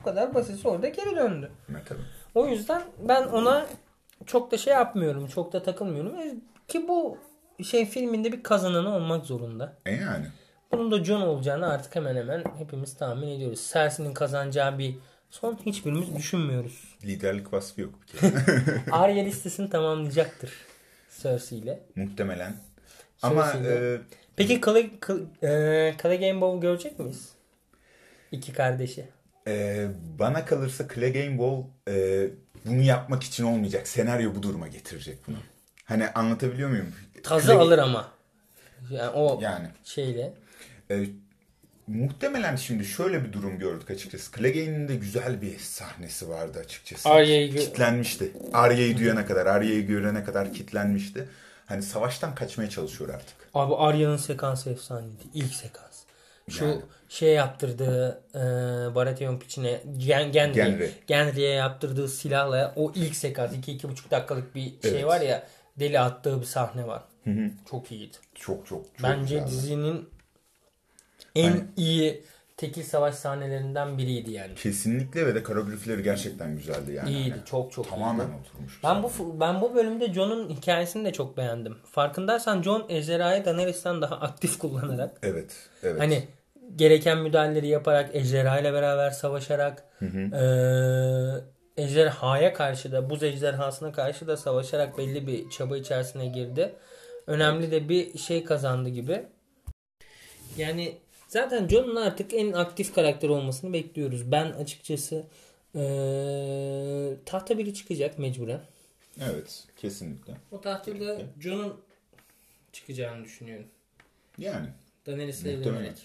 Bu kadar basit orada geri döndü. Ya, tabii. O yüzden ben ona çok da şey yapmıyorum. Çok da takılmıyorum. E, Ki bu şey filminde bir kazananı olmak zorunda. E yani. Bunun da John olacağını artık hemen hemen hepimiz tahmin ediyoruz. Cersei'nin kazanacağı bir son hiçbirimiz düşünmüyoruz. Liderlik vasfı yok bir kere. Arya listesini tamamlayacaktır Cersei ile. Muhtemelen. Ama e, Peki Kale, Kale, e, Kale Game Bow'u görecek miyiz? İki kardeşi. e, bana kalırsa Clegane Wall e, bunu yapmak için olmayacak. Senaryo bu duruma getirecek bunu. Hani anlatabiliyor muyum? Tazı Clegane- alır ama. Yani o Yani. şeyle. E, muhtemelen şimdi şöyle bir durum gördük açıkçası. Clegane'in de güzel bir sahnesi vardı açıkçası. Arya'yı gö- kitlenmişti. Arya'yı duyana kadar, Arya'yı görene kadar kitlenmişti. Hani savaştan kaçmaya çalışıyor artık. Abi Arya'nın sekansı efsaneydi. İlk sekans. Şu Yani. şey yaptırdığı e, Baratheon piçine Gen, Genry, Genry. Genry'e yaptırdığı silahla o ilk sekans 2-2,5 dakikalık bir şey Evet. var ya deli attığı bir sahne var. Çok iyiydi. Çok çok çok Bence güzeldi. dizinin en Hani- iyi tekil savaş sahnelerinden biriydi yani. Kesinlikle ve de koreografileri gerçekten güzeldi yani. İyiydi, Hani çok çok Tamamen iyiydi. oturmuş. Ben bu ben bu bölümde Jon'un hikayesini de çok beğendim. Farkındaysan Jon ejderhayı Daenerys'ten daha aktif kullanarak Evet, evet. hani gereken müdahaleleri yaparak ejderha ile beraber savaşarak eee ejderhaya karşı da buz ejderhasına karşı da savaşarak belli bir çaba içerisine girdi. Önemli de bir şey kazandı gibi. Yani zaten Jon'un artık en aktif karakter olmasını bekliyoruz. Ben açıkçası eee tahta biri çıkacak mecburen. Evet, kesinlikle. O tahtada Jon'un çıkacağını düşünüyorum. Yani Daenerys'le evlenerek.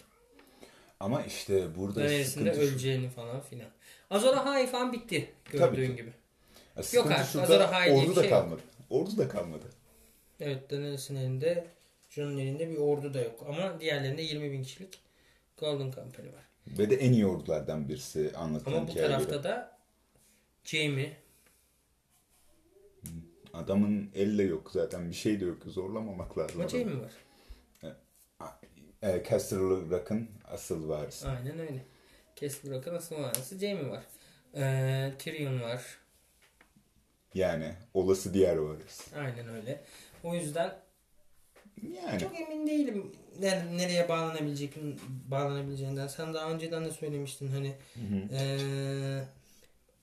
ama işte burada Daenerys'in de sıkıntı şu. öleceğini falan filan. Azor Ahai falan bitti gördüğün gibi. Ya sıkıntı artık, şurada, Azor Ahai diye ordu bir da şey yok. kalmadı. Ordu da kalmadı. Evet Daenerys'in elinde Jon'un elinde bir ordu da yok. Ama diğerlerinde 20 bin kişilik Golden Company var. Ve de en iyi ordulardan birisi anlatılan Ama bu tarafta göre. da Jaime Adamın elle yok zaten bir şey de yok. Zorlamamak lazım. ama. Jaime var. E, Caster Rock'ın asıl varisi. Aynen öyle. Castle Rock'ın asıl manası Jaime var. Ee, Tyrion var. Yani olası diğer varisi. Aynen öyle. O yüzden Yani Çok emin değilim yani nereye bağlanabilecek bağlanabileceğinden. Sen daha önceden de söylemiştin hani eee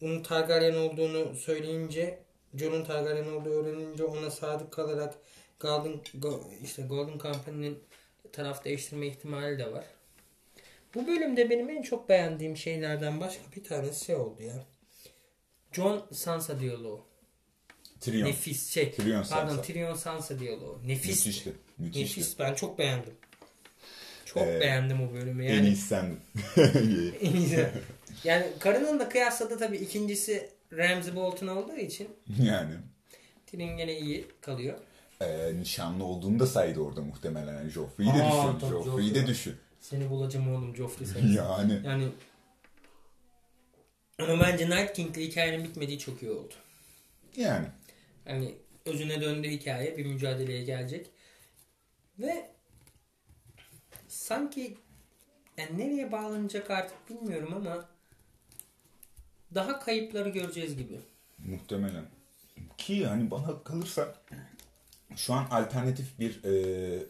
onun Targaryen olduğunu söyleyince Jon'un Targaryen olduğu öğrenince ona sadık kalarak Golden Go- işte Golden Company'nin taraf değiştirme ihtimali de var. Bu bölümde benim en çok beğendiğim şeylerden başka bir tanesi şey oldu ya. Jon Sansa diyaloğu. Tyrion. Nefis şey. Pardon Sansa. Tyrion Sansa diyaloğu. Nefis. Müthişti. Müthişti. Nefis. Ben çok beğendim. Çok Ee, beğendim o bölümü. En Yani iyisi sendin. en iyisi. Yani karının da kıyasladı tabii ikincisi Ramsey Bolton olduğu için yani. Tyrion gene iyi kalıyor. E, nişanlı olduğunu da saydı orada muhtemelen. Yani Joffrey'i de Aa, düşün. Joffrey'i de düşün. Seni bulacağım oğlum Joffrey sayesinde. Yani. Yani ama bence Night King'le hikayenin bitmediği çok iyi oldu. Yani. Hani özüne döndü hikaye bir mücadeleye gelecek. Ve sanki yani nereye bağlanacak artık bilmiyorum ama daha kayıpları göreceğiz gibi. Muhtemelen. Ki hani bana kalırsa şu an alternatif bir e,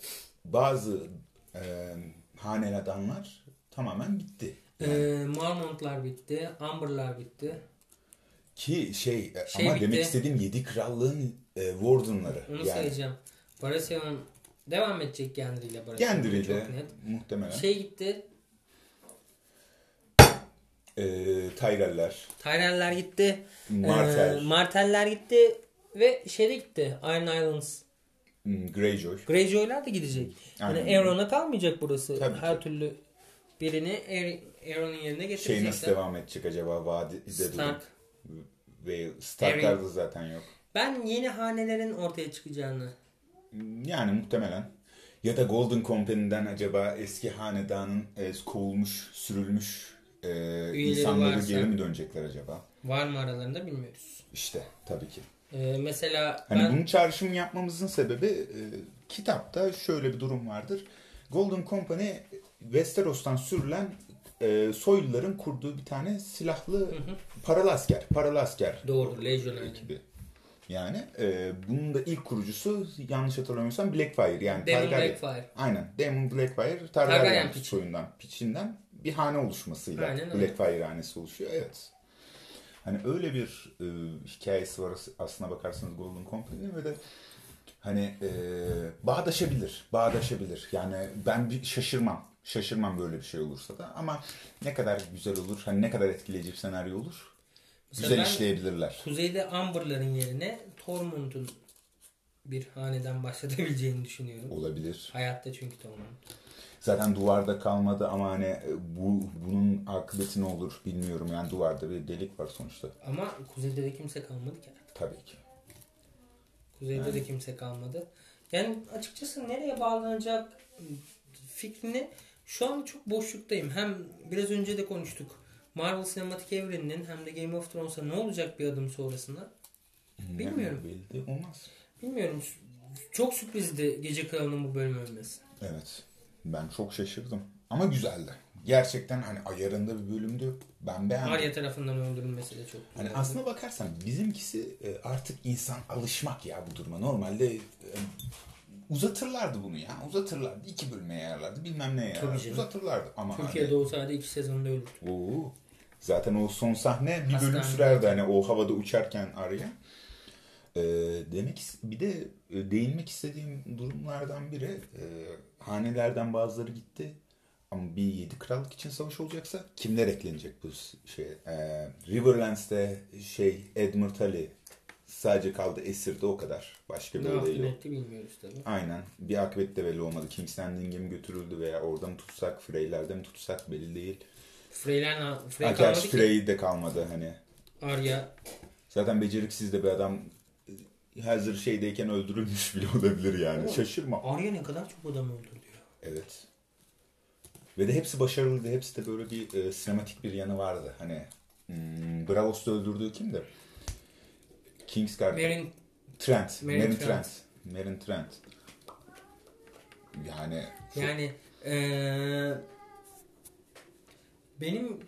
bazı e, hanedanlar tamamen bitti. Ee, Marmontlar bitti, Amber'lar bitti. Ki şey, e, Şey ama bitti. demek istediğim yedi krallığın e, wardenları. Onu yani sayacağım. Baratheon devam edecek Gendry ile Baratheon. Gendry ile muhtemelen. Şey gitti, E, Tyrell'ler, Tyrell'ler gitti, Martell, ee, Martell'ler gitti ve şey de gitti, Iron Islands. hmm, Greyjoy. Greyjoy'lar da gidecek. Yani Aynen. Aeron'a kalmayacak burası. Tabii Her ki. türlü birini Aeron'un yerine Şey getirecekler. nasıl devam edecek acaba vadide. Stark. Ve Stark'larda zaten yok. Ben yeni hanelerin ortaya çıkacağını. Yani muhtemelen. Ya da Golden Company'den acaba eski hanedanın e, kovulmuş, sürülmüş e, insanları varsa. geri mi dönecekler acaba? Var mı aralarında bilmiyoruz. İşte tabii ki. Ee, mesela Hani ben bunun çağrışım yapmamızın sebebi e, kitapta şöyle bir durum vardır. Golden Company Westeros'tan sürülen e, soyluların kurduğu bir tane silahlı paralı asker. Paralı asker doğru Legionary. ekibi. Yani e, bunun da ilk kurucusu yanlış hatırlamıyorsam Blackfire yani Daemon Targaryen. Blackfire. Aynen. Daemon Blackfire Targaryen Targaryen piçi. soyundan, piçinden bir hane oluşmasıyla Aynen öyle. Blackfire hanesi oluşuyor. Evet. Hani öyle bir e, hikayesi var as- aslına bakarsanız Golden Company'nin ve de hani e, bağdaşabilir. Bağdaşabilir. Yani ben bir şaşırmam. Şaşırmam böyle bir şey olursa da ama ne kadar güzel olur, hani ne kadar etkileyici bir senaryo olur. Mesela güzel ben- işleyebilirler. Kuzeyde Amber'ların yerine Tormund'un bir haneden başlatabileceğini düşünüyorum. Olabilir. Hayatta çünkü Tormund. Zaten duvarda kalmadı ama hani bu bunun akıbeti ne olur bilmiyorum. Yani duvarda bir delik var sonuçta. Ama kuzeyde de kimse kalmadı ki. Tabii ki. Kuzeyde de kimse kalmadı. Yani açıkçası nereye bağlanacak fikrini şu an çok boşluktayım. Hem biraz önce de konuştuk. Marvel sinematik evreninin hem de Game of Thrones'a ne olacak bir adım sonrasında? Bilmiyorum. Belli olmaz. Bilmiyorum. Çok sürprizdi Gece Kralı'nın bu bölümü ölmesi. Evet. Ben çok şaşırdım. Ama güzeldi. Gerçekten hani ayarında bir bölümdü. Ben beğendim. Arya tarafından öldürülmesi de çok Hani güzeldi. aslına bakarsan bizimkisi e, artık insan alışmak ya bu duruma. Normalde e, uzatırlardı bunu ya. Uzatırlardı. iki bölüme yayarlardı. Bilmem ne yayarlardı. Uzatırlardı. Ama Türkiye'de hani, olsaydı iki sezonda ölürdü. Oo. Zaten o son sahne bir bölüm sürerdi hani o havada uçarken Arya. Ee, demek bir de e, değinmek istediğim durumlardan biri e, hanelerden bazıları gitti. Ama bir yedi krallık için savaş olacaksa kimler eklenecek bu şey? Ee, Riverlands'te şey Edmund Tully sadece kaldı esirde o kadar. Başka bir Ne yaptı etti bilmiyoruz tabii. Aynen. Bir akıbet de belli olmadı. King's Landing'e mi götürüldü veya orada mı tutsak, Freyler'de mi tutsak belli değil. Freyler, Frey kalmadı ki. Frey de kalmadı hani. Arya Zaten beceriksiz de bir adam hazır şeydeyken öldürülmüş bile olabilir yani. Evet. Şaşırma. Arya ne kadar çok adam öldürdü ya. Evet. Ve de hepsi başarılıydı. Hepsi de böyle bir e, sinematik bir yanı vardı. Hani hmm, Bravos'ta öldürdüğü kimdi? Kingsguard. Meryn Trent. Meryn Meryn Trent. Trent. Meryn Trent. Yani Yani eee, benim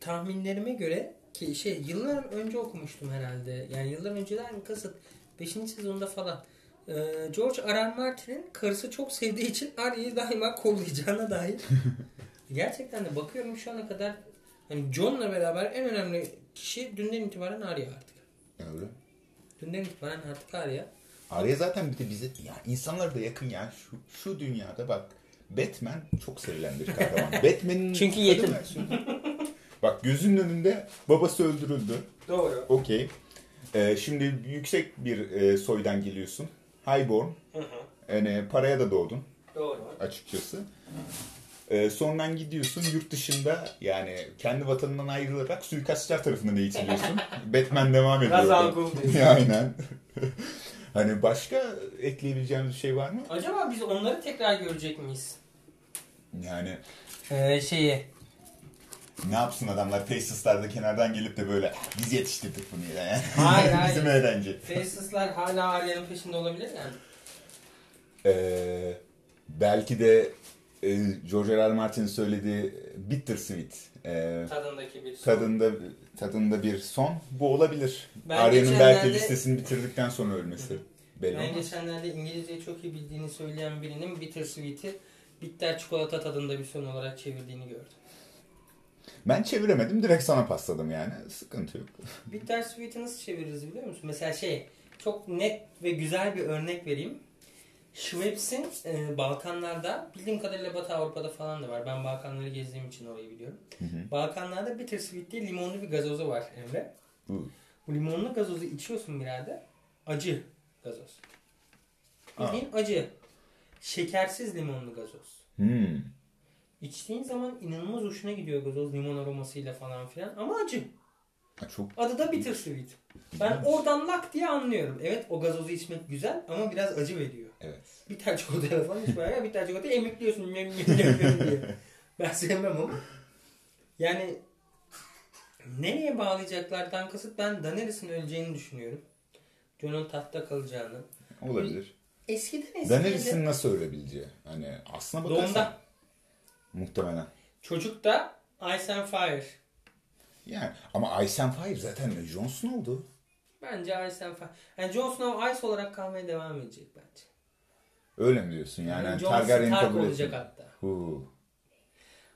tahminlerime göre ki şey yıllar önce okumuştum herhalde. Yani yıllar önceden kasıt 5. sezonda falan. Eee, George R. R. Martin'in karısı çok sevdiği için Arya'yı daima kollayacağına dair. Gerçekten de bakıyorum şu ana kadar hani John'la beraber en önemli kişi dünden itibaren Arya artık. öyle. Dünden itibaren artık Arya. Arya zaten bir de bize ya insanlar da yakın ya şu şu dünyada bak Batman çok sevilen bir kahraman. Batman'in Çünkü yetim. bak gözünün önünde babası öldürüldü. Doğru. Okey. Ee, şimdi yüksek bir e, soydan geliyorsun. Highborn. Yani paraya da doğdun Doğru. açıkçası. Ee, sonradan gidiyorsun yurt dışında yani kendi vatanından ayrılarak suikastçılar tarafından eğitiliyorsun. Batman devam ediyor. Diyorsun. Aynen. Hani başka ekleyebileceğimiz şey var mı? Acaba biz onları tekrar görecek miyiz? Yani Ee, şeyi. ne yapsın adamlar Faces'larda kenardan gelip de böyle biz yetiştirdik bunu ya. Hayır, hayır. Bizim eğlence. Faceless'lar hala Arya'nın peşinde olabilir yani. Ee, belki de e, George R. R. Martin'in söylediği bittersweet e, Tadındaki bir tadında tadında bir son bu olabilir. Arya'nın belki listesini bitirdikten sonra ölmesi. Belli Ben olmaz. geçenlerde İngilizceyi çok iyi bildiğini söyleyen birinin Bittersweet'i bitter çikolata tadında bir son olarak çevirdiğini gördüm. Ben çeviremedim direkt sana pasladım yani. Sıkıntı yok. Bittersweet'i nasıl çeviririz biliyor musun? Mesela şey çok net ve güzel bir örnek vereyim. Schweppes'in e, Balkanlarda bildiğim kadarıyla Batı Avrupa'da falan da var. Ben Balkanları gezdiğim için orayı biliyorum. Hı hı. Balkanlarda Bittersweet diye limonlu bir gazozu var Emre. Bu. Bu limonlu gazozu içiyorsun birader. Acı gazoz. Bildiğin acı. Şekersiz limonlu gazoz. Hmm. İçtiğin zaman inanılmaz hoşuna gidiyor gazoz limon aromasıyla falan filan ama acı. Ha, çok Adı da bittersweet. Ben oradan lak diye anlıyorum. Evet o gazozu içmek güzel ama biraz acı veriyor. Evet. Bir tane çikolatayla falan iç bayağı bir tane yem yem yem yem diye. Ben sevmem ama. Yani nereye bağlayacaklardan kasıt ben Daenerys'in öleceğini düşünüyorum. Jon'un tahtta kalacağını. Olabilir. Eskiden eskiden Daenerys'in nasıl ölebileceği. Hani aslına bakarsan doğumda muhtemelen. çocuk da Ice and Fire. Yani ama Ice and Fire zaten Jon Snow'du. Bence Ice and Fire. Yani Jon Snow Ice olarak kalmaya devam edecek bence. Öyle mi diyorsun? Yani, Yani Jon Targaryen'i Stark kabul olacak etmiyor. hatta. Hu.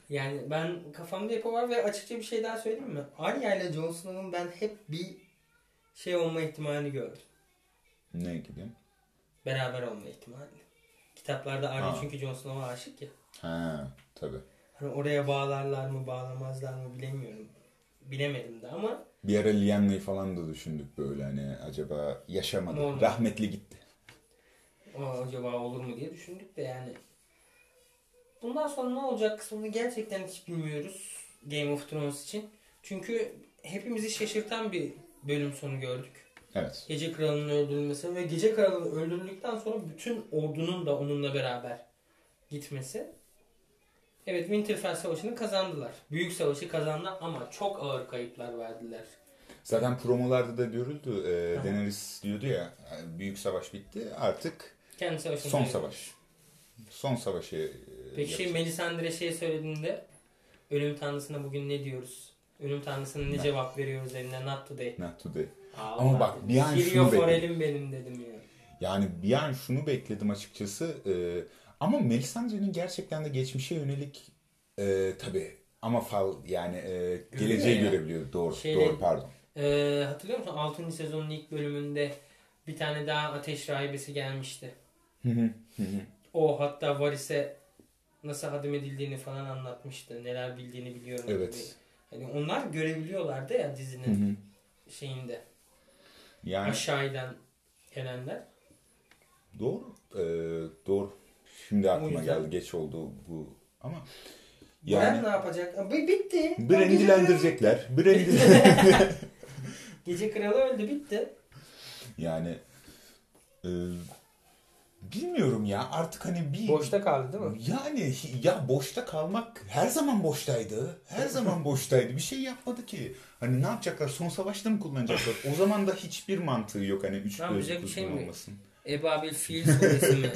Yani ben kafamda yapı var ve açıkça bir şey daha söyleyeyim mi? Arya ile Jon Snow'un ben hep bir şey olma ihtimalini gördüm. Ne gibi? Beraber olma ihtimali. Kitaplarda Arya Ha. çünkü Jon Snow'a aşık ya. Ha tabii. Hani oraya bağlarlar mı bağlamazlar mı bilemiyorum. Bilemedim de ama Bir ara Liam'le falan da düşündük böyle hani acaba yaşamadı. Normal. Rahmetli gitti. Acaba olur mu diye düşündük de yani Bundan sonra ne olacak kısmını gerçekten hiç bilmiyoruz Game of Thrones için. Çünkü hepimizi şaşırtan bir bölüm sonu gördük. Evet. Gece Kralı'nın öldürülmesi ve Gece Kralı öldürüldükten sonra bütün ordunun da onunla beraber gitmesi. Evet Winterfell Savaşı'nı kazandılar. Büyük savaşı kazandı ama çok ağır kayıplar verdiler. Zaten promolarda da görüldü. E. Daenerys diyordu ya büyük savaş bitti artık Kendi savaşını son savaş. Son savaşı e, Peki yapacak. Melisandre şey söylediğinde ölüm tanrısına bugün ne diyoruz? Ölüm tanrısına ne Ne? cevap veriyoruz eline? Not today. Not today. Allah Ama bak, bir an şunu bekledim. Benim dedim ya. Yani bir an şunu bekledim açıkçası. e, ama Melisandre'nin gerçekten de geçmişe yönelik e, tabii ama fal yani e, geleceği ya. görebiliyor. Doğru, Şeyle- doğru pardon. Ee, hatırlıyor musun? 6. sezonun ilk bölümünde bir tane daha ateş rahibesi gelmişti. O hatta Varys'e nasıl hadim edildiğini falan anlatmıştı. Neler bildiğini biliyorum. Evet. gibi. Hani onlar görebiliyorlardı ya dizinin şeyinde. Yani Aşağıdan gelenler. doğru. e, doğru. Şimdi aklıma geldi. Geç oldu bu ama Yani, yani ne yapacak? B- bitti. brandilendirecekler. Brandi Gece Kralı öldü bitti. yani e, bilmiyorum ya artık hani bir Boşta kaldı değil mi? Yani ya boşta kalmak her zaman boştaydı. Her zaman boştaydı. Bir şey yapmadı ki. Hani ne yapacaklar? Son savaşta mı kullanacaklar? O zaman da hiçbir mantığı yok. Hani üç Ne yapacak gözlü bir şey kuzgun mi? olmasın. Ebabil fiil suresi mi?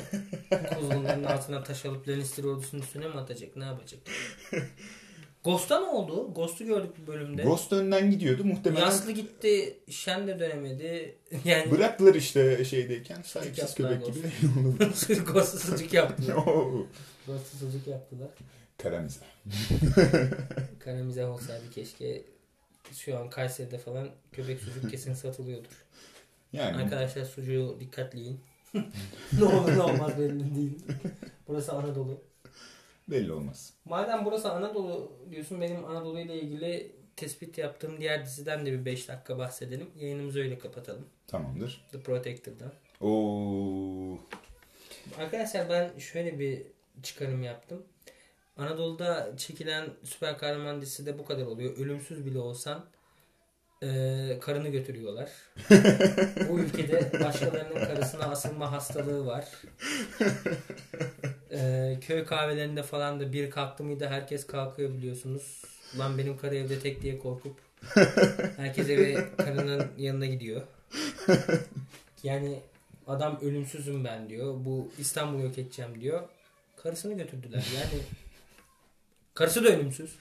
Kuzgunların altına taş alıp Lannister ordusunun üstüne mi atacak? Ne yapacak? Ghost'a ne oldu? Ghost'u gördük bu bölümde. Ghost önden gidiyordu. Muhtemelen Yaslı gitti. Shen de dönemedi. Yani bıraktılar işte şeydeyken sahipsiz köpek gibi. Ghost'u sucuk yaptılar. Ghost'u sucuk yaptılar. Karamize. Kara mizah olsaydı keşke şu an Kayseri'de falan köpek sucuk kesin satılıyordur. Yani Arkadaşlar sucuğu dikkatli yiyin. ne olur ne olmaz belli değil. Burası Anadolu. Belli olmaz. Madem burası Anadolu diyorsun benim Anadolu ile ilgili tespit yaptığım diğer diziden de bir 5 dakika bahsedelim. Yayınımızı öyle kapatalım. Tamamdır. The Protector'dan. Oo. Arkadaşlar ben şöyle bir çıkarım yaptım. Anadolu'da çekilen süper kahraman dizisi de bu kadar oluyor. Ölümsüz bile olsan eee, karını götürüyorlar. o ülkede başkalarının karısına asılma hastalığı var. Eee, köy kahvelerinde falan da bir kalktı mıydı herkes kalkıyor biliyorsunuz. Lan benim karı evde tek diye korkup herkes eve karının yanına gidiyor. Yani adam ölümsüzüm ben diyor. Bu İstanbul'u yok edeceğim diyor. Karısını götürdüler. Yani karısı da ölümsüz.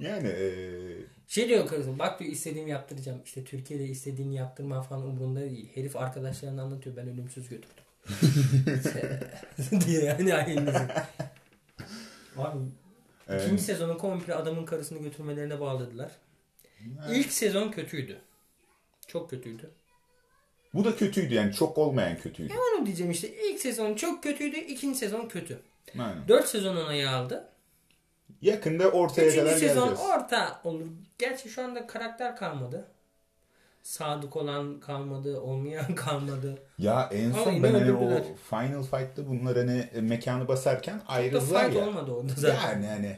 Yani eee, Şey diyor karısı bak diyor istediğimi yaptıracağım. İşte Türkiye'de istediğini yaptırma falan umurunda değil. Herif arkadaşlarına anlatıyor ben ölümsüz götürdüm. diye yani ailenizi. Abi eee, ikinci sezonu komple adamın karısını götürmelerine bağladılar. İlk sezon kötüydü. Çok kötüydü. bu da kötüydü yani çok olmayan kötüydü. Onu diyeceğim işte. İlk sezon çok kötüydü. ikinci sezon kötü. Aynen. 4 sezon onayı aldı. Yakında ortaya Üçüncü kadar sezon geleceğiz. orta olur. Gerçi şu anda karakter kalmadı. Sadık olan kalmadı, olmayan kalmadı. Ya en Ama son yine ben hani o. Final Fight'ta bunlar hani e, mekanı basarken ayrıldılar fight ya. olmadı orada zaten. Yani hani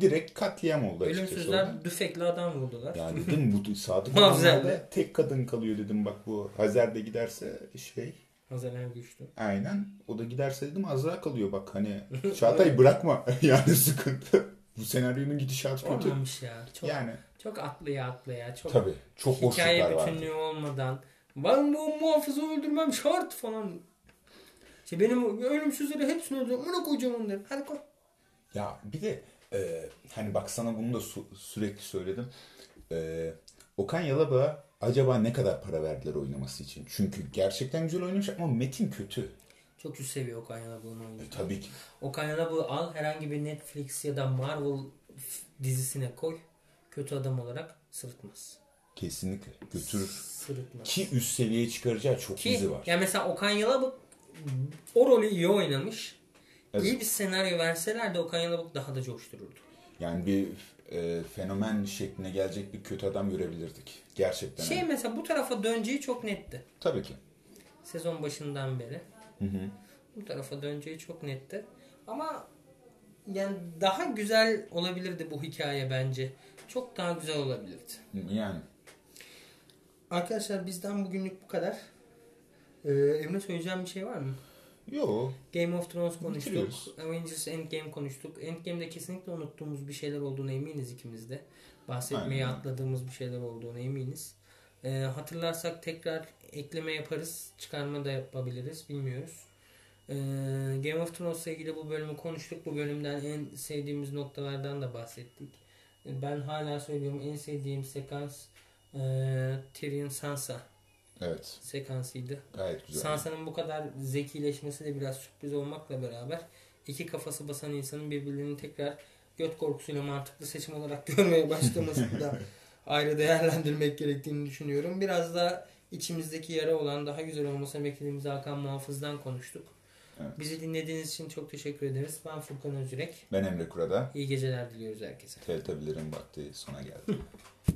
direkt katliam oldu açıkçası. orada. Ölümsüzler düfekli adam vurdular. Ya dedim bu Sadık olanlarda tek kadın kalıyor dedim bak bu Hazer'de giderse şey Hazaner güçlü. aynen o da giderse dedim Azra kalıyor bak hani Çağatay bırakma yani sıkıntı. Bu senaryonun gidişatı kötü. Olmamış ya. Çok, Yani çok atlıya atlıya. Çok tabii çok hikaye bütünlüğü olmadan. Ben bu muhafızı öldürmem şart falan. İşte benim ölümsüzleri hepsini öldürüyorum. Buna koyacağım onları. Hadi koy. Ya bir de e, hani bak sana bunu da su- sürekli söyledim. E, Okan Yalabık'a acaba ne kadar para verdiler oynaması için? Çünkü gerçekten güzel oynamış ama metin kötü. Çok üst seviye Okan Yanabık'ın oyunu. E, tabii ki. Okan Yanabık'ı al herhangi bir Netflix ya da Marvel dizisine koy. Kötü adam olarak sırıtmaz. Kesinlikle götürür. Sırıtmaz. Ki üst seviyeye çıkaracağı çok Ki dizi var. yani mesela Okan Yalabık o rolü iyi oynamış. Evet. İyi bir senaryo verseler de Okan Yalabık daha da coştururdu. Yani bir e, fenomen şekline gelecek bir kötü adam görebilirdik. Gerçekten. Şey mesela bu tarafa döneceği çok netti. Tabii ki. Sezon başından beri. Hı hı. Bu tarafa döneceği çok netti. Ama yani daha güzel olabilirdi bu hikaye bence. Çok daha güzel olabilirdi. Yani. Arkadaşlar bizden bugünlük bu kadar. Ee, Emre söyleyeceğim bir şey var mı? Yo. Game of Thrones konuştuk. Bitiriyoruz. Avengers Endgame konuştuk. Endgame'de kesinlikle unuttuğumuz bir şeyler olduğuna eminiz ikimiz de. Bahsetmeyi Aynen. atladığımız bir şeyler olduğuna eminiz. Ee, hatırlarsak tekrar ekleme yaparız. Çıkarma da yapabiliriz. Bilmiyoruz. Ee, Game of Thrones'la ilgili bu bölümü konuştuk. Bu bölümden en sevdiğimiz noktalardan da bahsettik. Ben hala söylüyorum en sevdiğim sekans e, Tyrion Sansa Evet. sekansıydı. Gayet güzel. Sansa'nın bu kadar zekileşmesi de biraz sürpriz olmakla beraber iki kafası basan insanın birbirlerini tekrar göt korkusuyla mantıklı seçim olarak görmeye başlaması da ayrı değerlendirmek gerektiğini düşünüyorum. Biraz da içimizdeki yara olan daha güzel olmasını beklediğimiz Hakan Muhafız'dan konuştuk. Evet. Bizi dinlediğiniz için çok teşekkür ederiz. Ben Furkan Özürek. Ben Emre Kurada. İyi geceler diliyoruz herkese. Teletabilerin vakti sona geldi.